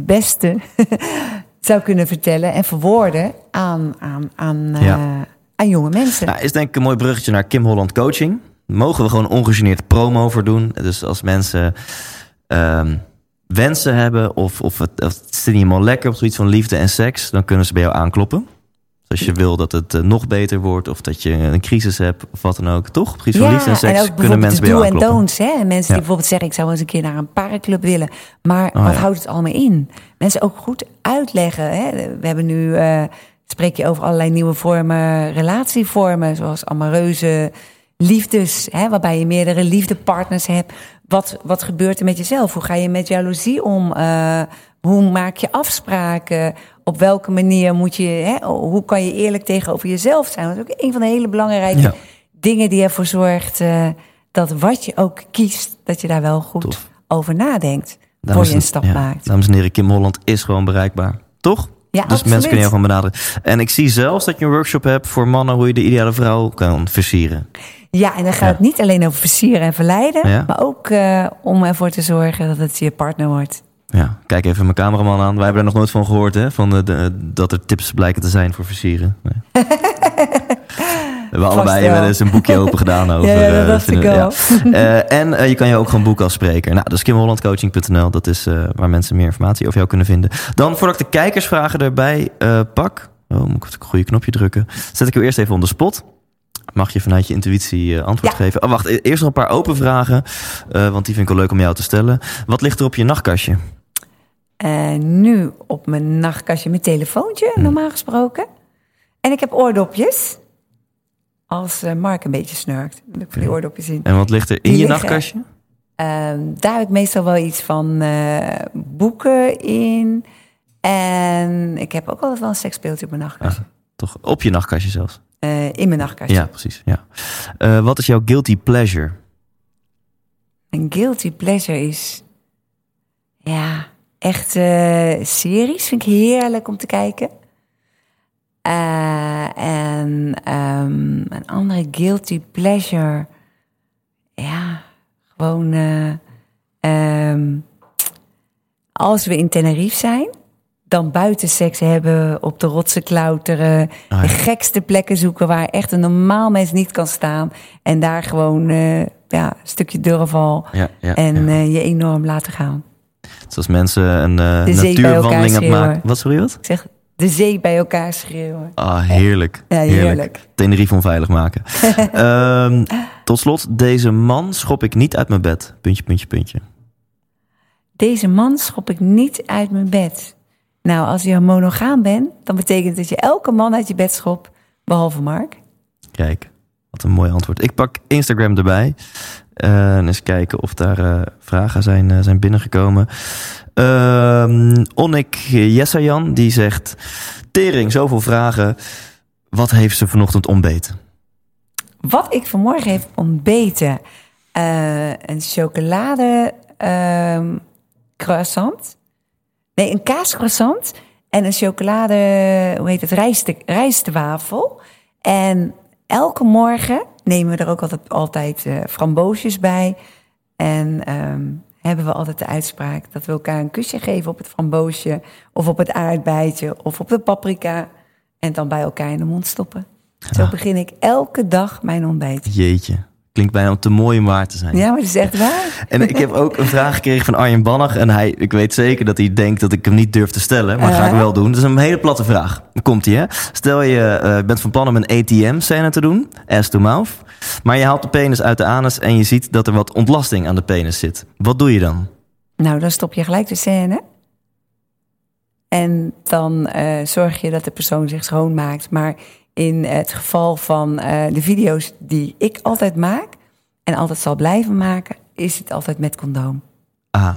beste zou kunnen vertellen en verwoorden aan, aan, aan, eh. Aan jonge mensen. Nou, is denk ik een mooi bruggetje naar Kim Holland Coaching. Mogen we gewoon ongegeneerd promo voor doen. Dus als mensen ehm, wensen hebben of, of het, of het zit niet helemaal lekker op zoiets van liefde en seks, dan kunnen ze bij jou aankloppen. Dus als je wil dat het eh, nog beter wordt of dat je een crisis hebt of wat dan ook, toch? Het gebied van liefde en seks ook kunnen mensen bij jou do en aankloppen. don'ts. Hè? En Mensen Ja. die bijvoorbeeld zeggen, ik zou eens een keer naar een parenclub willen. Maar Oh, wat ja. houdt het allemaal in? Mensen ook goed uitleggen. Hè? We hebben nu, eh, spreek je over allerlei nieuwe vormen, relatievormen. Zoals amoureuze liefdes. Hè? Waarbij je meerdere liefdepartners hebt. Wat, wat gebeurt er met jezelf? Hoe ga je met jaloezie om? Eh, hoe maak je afspraken? Op welke manier moet je... Hè? Hoe kan je eerlijk tegenover jezelf zijn? Dat is ook een van de hele belangrijke Ja. dingen die ervoor zorgt eh, dat wat je ook kiest, dat je daar wel goed Tof. over nadenkt. Dames voor je en- een stap ja, maakt. Dames en heren, Kim Holland is gewoon bereikbaar. Toch? Ja, dus absoluut. mensen kunnen jou gewoon benaderen. En ik zie zelfs dat je een workshop hebt voor mannen hoe je de ideale vrouw kan versieren. Ja, en dan gaat Ja. het niet alleen over versieren en verleiden, Ja. maar ook eh, om ervoor te zorgen dat het je partner wordt. Ja, kijk even mijn cameraman aan. Wij hebben er nog nooit van gehoord, hè? Van de, de- dat er tips blijken te zijn voor versieren. Nee. We hebben allebei wel. eens een boekje open gedaan over. Ja, ja, dat eh, ik ja. Eh, en eh, je kan je ook gewoon boeken als spreker. Nou, dus kimhollandcoaching.nl, dat is waar mensen meer informatie over jou kunnen vinden. Dan, voordat ik de kijkersvragen erbij pak. Oh, moet ik het goede knopje drukken. Zet ik jou eerst even on the spot. Mag je vanuit je intuïtie antwoord Ja. geven? Oh, wacht, e- eerst nog een paar open vragen. want die vind ik wel leuk om jou te stellen. Wat ligt er op je nachtkastje? En nu op mijn nachtkastje mijn telefoontje, Hm. normaal gesproken. En ik heb oordopjes. Als eh, Mark een beetje snurkt. Dan doe ik die oordopjes in. En wat ligt er in Die je liggen- nachtkastje? Ehm, daar heb ik meestal wel iets van eh, boeken in. En ik heb ook altijd wel een seksspeeltje op mijn nachtkastje. Toch op je nachtkastje zelfs. Eh, in mijn nachtkastje. Ja, precies. Ja. Wat is jouw guilty pleasure? Een guilty pleasure is... Ja, echt series vind ik heerlijk om te kijken. Eh, en ehm, een andere guilty pleasure... Ja, gewoon... eh, ehm, als we in Tenerife zijn... dan buiten seks hebben, op de rotsen klauteren... Ah, de gekste plekken zoeken waar echt een normaal mens niet kan staan... en daar gewoon eh, ja, een stukje durval Ja, ja, en je enorm laten gaan. Zoals mensen een elkaar natuurwandeling aan maken. Wat sorry wat? Ik zeg, de zee bij elkaar schreeuwen. Ah, heerlijk. Ja, heerlijk. Tenerife onveilig maken. Ehm, tot slot, deze man schop ik niet uit mijn bed. Puntje, puntje, puntje. Deze man schop ik niet uit mijn bed. Nou, als je monogaam bent, dan betekent dat je elke man uit je bed schopt, behalve Mark. Kijk, wat een mooi antwoord. Ik pak Instagram erbij. Eh, en eens kijken of daar eh, vragen zijn, eh, zijn binnengekomen. Ehm Onnik Jessajan, die zegt... Tering, zoveel vragen. Wat heeft ze vanochtend ontbeten? Wat ik vanmorgen heb ontbeten, eh, een chocolade ehm, croissant. Nee, een kaascroissant en een chocolade, hoe heet het, rijstwafel. En elke morgen nemen we er ook altijd, altijd eh, framboosjes bij. En ehm, hebben we altijd de uitspraak dat we elkaar een kusje geven op het framboosje... of op het aardbeidje of op de paprika... en dan bij elkaar in de mond stoppen. Zo begin ik elke dag mijn ontbijt. Jeetje. Klinkt bijna te mooi om waar te zijn. Ja, maar dat is echt waar. En ik heb ook een vraag gekregen van Arjen Bannach. En hij, ik weet zeker dat hij denkt dat ik hem niet durf te stellen. Maar dat ga ik wel doen. Dat is een hele platte vraag. Dan komt hij, hè. Stel je eh, bent van plan om een ATM-scène te doen. Ass to mouth. Maar je haalt de penis uit de anus en je ziet dat er wat ontlasting aan de penis zit. Wat doe je dan? Nou, dan stop je gelijk de scène. En dan eh, zorg je dat de persoon zich schoonmaakt. Maar in het geval van eh, de video's die ik altijd maak... en altijd zal blijven maken, is het altijd met condoom. Ah,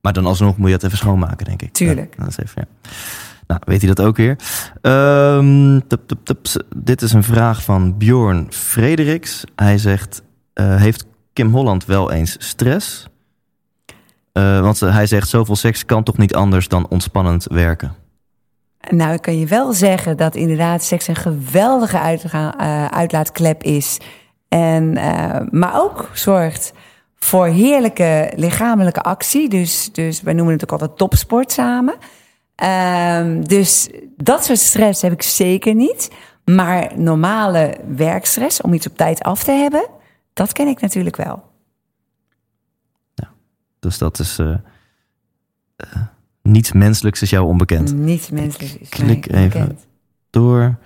maar dan alsnog moet je het even schoonmaken, denk ik. Tuurlijk. Ja, dat is even, ja. Nou, weet hij dat ook weer. Ehm, tup, tup, tup. Dit is een vraag van Bjorn Frederiks. Hij zegt, eh, heeft Kim Holland wel eens stress? Eh, want hij zegt, zoveel seks kan toch niet anders dan ontspannend werken? Nou, ik kan je wel zeggen dat inderdaad seks een geweldige eh, uitlaatklep is. En, eh, maar ook zorgt voor heerlijke lichamelijke actie. Dus, dus wij noemen het ook altijd topsport samen. Ehm, dus dat soort stress heb ik zeker niet. Maar normale werkstress, om iets op tijd af te hebben, dat ken ik natuurlijk wel. Dus dat is... niets menselijks is jou onbekend. Niet menselijk is Klik mij even. door.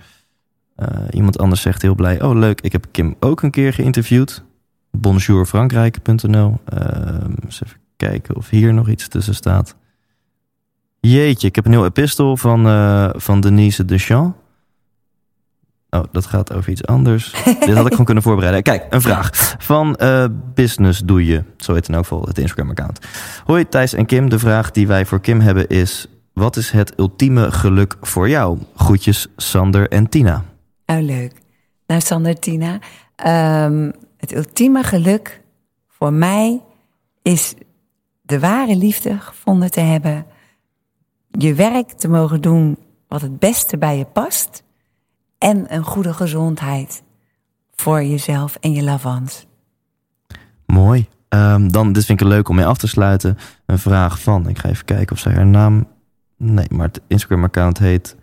Eh, iemand anders zegt heel blij. Oh, leuk. Ik heb Kim ook een keer geïnterviewd. Bonjourfrankrijk.nl. Ehm, eens even kijken of hier nog iets tussen staat. Jeetje, ik heb een heel epistel van, eh, van Denise Deschamps. Oh, dat gaat over iets anders. Dit had ik gewoon kunnen voorbereiden. Kijk, een vraag. Van eh, Business Doe Je. Zo heet in elk geval het Instagram-account. Hoi Thijs en Kim. De vraag die wij voor Kim hebben is... Wat is het ultieme geluk voor jou? Groetjes Sander en Tina. Oh, leuk. Nou, Sander, Tina. ehm, het ultieme geluk voor mij is de ware liefde gevonden te hebben. Je werk te mogen doen wat het beste bij je past. En een goede gezondheid voor jezelf en je lavans. Mooi. Ehm, dan, dit vind ik leuk om mee af te sluiten. Een vraag van, ik ga even kijken of zij haar naam... Nee, maar het Instagram-account heet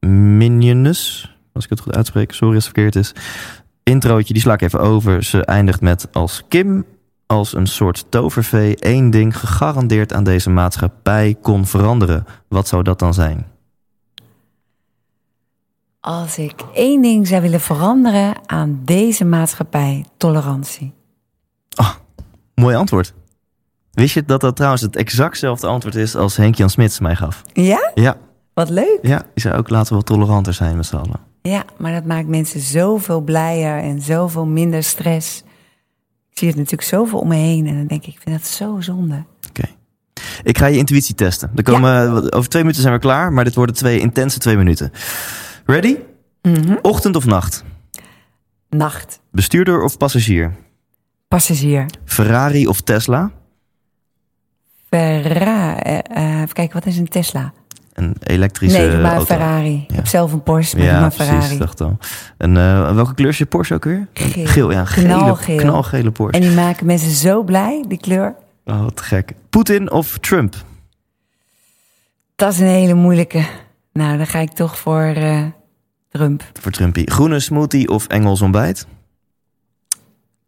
Minionus. Als ik het goed uitspreek, sorry als het verkeerd is. Introotje, die sla ik even over. Ze eindigt met als Kim als een soort tovervee één ding gegarandeerd aan deze maatschappij kon veranderen. Wat zou dat dan zijn? Als ik één ding zou willen veranderen aan deze maatschappij, tolerantie. Mooi antwoord. Wist je dat dat trouwens het exactzelfde antwoord is als Henk-Jan Smits mij gaf? Ja? Ja, Wat leuk. ja, die zei ook laten we wat toleranter zijn met z'n allen. Ja, maar dat maakt mensen zoveel blijer en zoveel minder stress. Ik zie het natuurlijk zoveel om me heen en dan denk ik, ik vind dat zo zonde. Oké. Ik ga je intuïtie testen. Er komen, Over twee minuten zijn we klaar, maar dit worden twee intense twee minuten. Ready? Ochtend of nacht? Nacht, Bestuurder of passagier? passagier, Ferrari of Tesla? Ferrari. eh, eh, even kijken, wat is een Tesla? Een elektrische nee, maar auto. Ferrari. Ik heb zelf een Porsche, maar Ja, maar precies, Ferrari. dacht al. En eh, welke kleur is je Porsche ook weer? Geel. Geel, ja. Gele, Knalgeel. Knalgele Porsche. En die maken mensen zo blij, die kleur. Oh, wat gek. Poetin of Trump? Dat is een hele moeilijke. Nou, dan ga ik toch voor eh, Trump. Voor Trumpy. Groene smoothie of Engels ontbijt?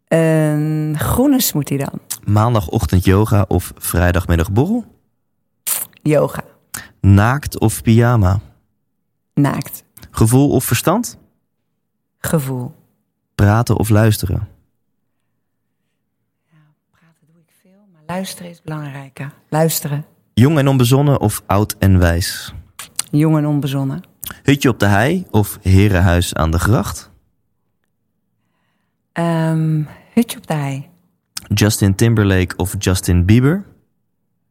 Een groene smoothie dan. Maandagochtend yoga of vrijdagmiddag borrel? Yoga. Naakt of pyjama? Naakt. Gevoel of verstand? Gevoel. Praten of luisteren? Praten doe ik veel, maar luisteren is belangrijker. Luisteren. Jong en onbezonnen of oud en wijs? Jong en onbezonnen. Hutje op de hei of herenhuis aan de gracht? Ehm, hutje op de hei. Justin Timberlake of Justin Bieber?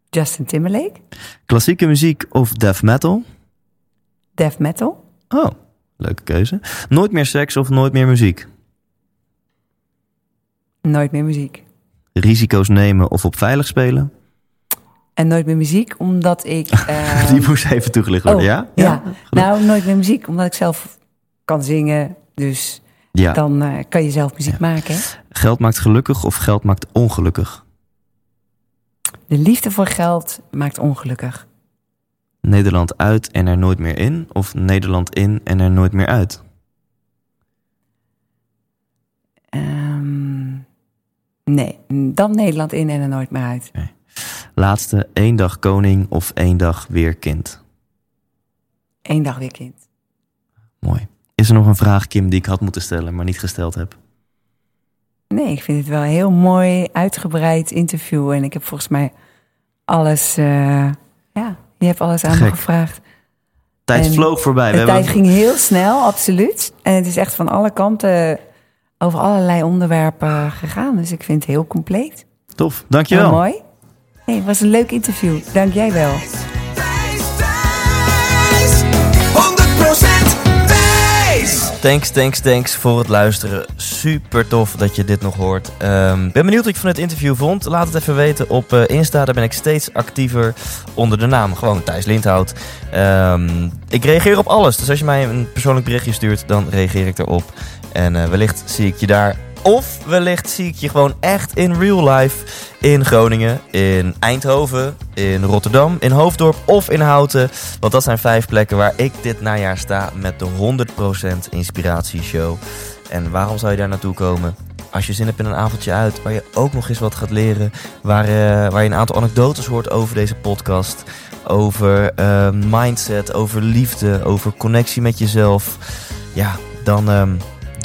Justin Timberlake. Klassieke muziek of death metal? Death metal. Oh, leuke keuze. Nooit meer seks of nooit meer muziek? Nooit meer muziek. Risico's nemen of op veilig spelen? En nooit meer muziek, omdat ik... eh, Die moest even toegelicht worden, oh, ja? ja? Nou, nooit meer muziek, omdat ik zelf kan zingen. Dus Ja. dan eh, kan je zelf muziek maken. Hè? Geld maakt gelukkig of geld maakt ongelukkig? De liefde voor geld maakt ongelukkig. Nederland uit en er nooit meer in? Of Nederland in en er nooit meer uit? Ehm, Nee, dan Nederland in en er nooit meer uit. Laatste, één dag koning of één dag weer kind. Eén dag weer kind. Mooi. Is er nog een vraag, Kim, die ik had moeten stellen, maar niet gesteld heb? Nee, ik vind het wel een heel mooi uitgebreid interview. En ik heb volgens mij alles... eh, ja, je hebt alles aan me Gek. gevraagd. Tijd En vloog voorbij. De tijd ging heel snel, absoluut. En het is echt van alle kanten over allerlei onderwerpen gegaan. Dus ik vind het heel compleet. Tof, Heel dankjewel. mooi. Nee, het was een leuk interview. Dank jij wel. Thijs, Thijs, 100% Thijs. Thanks, thanks, thanks voor het luisteren. Super tof dat je dit nog hoort. Ehm, ben benieuwd wat je van het interview vond. Laat het even weten op eh, Insta. Daar ben ik steeds actiever onder de naam. Gewoon Thijs Lindhout. Ehm, ik reageer op alles. Dus als je mij een persoonlijk berichtje stuurt, dan reageer ik erop. En eh, wellicht zie ik je daar. Of wellicht zie ik je gewoon echt in real life in Groningen, in Eindhoven, in Rotterdam, in Hoofddorp of in Houten. Want dat zijn vijf plekken waar ik dit najaar sta met de 100% inspiratieshow. En waarom zou je daar naartoe komen? Als je zin hebt in een avondje uit, waar je ook nog eens wat gaat leren. Waar, eh, waar je een aantal anekdotes hoort over deze podcast. Over eh, mindset, over liefde, over connectie met jezelf. Ja, dan, ehm,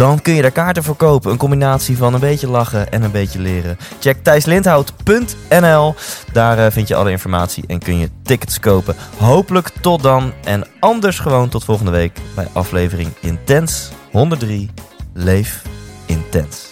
dan kun je daar kaarten voor kopen. Een combinatie van een beetje lachen en een beetje leren. Check thijslindhout.nl. Daar eh, vind je alle informatie en kun je tickets kopen. Hopelijk tot dan. En anders gewoon tot volgende week bij aflevering Intens 103. Leef intens.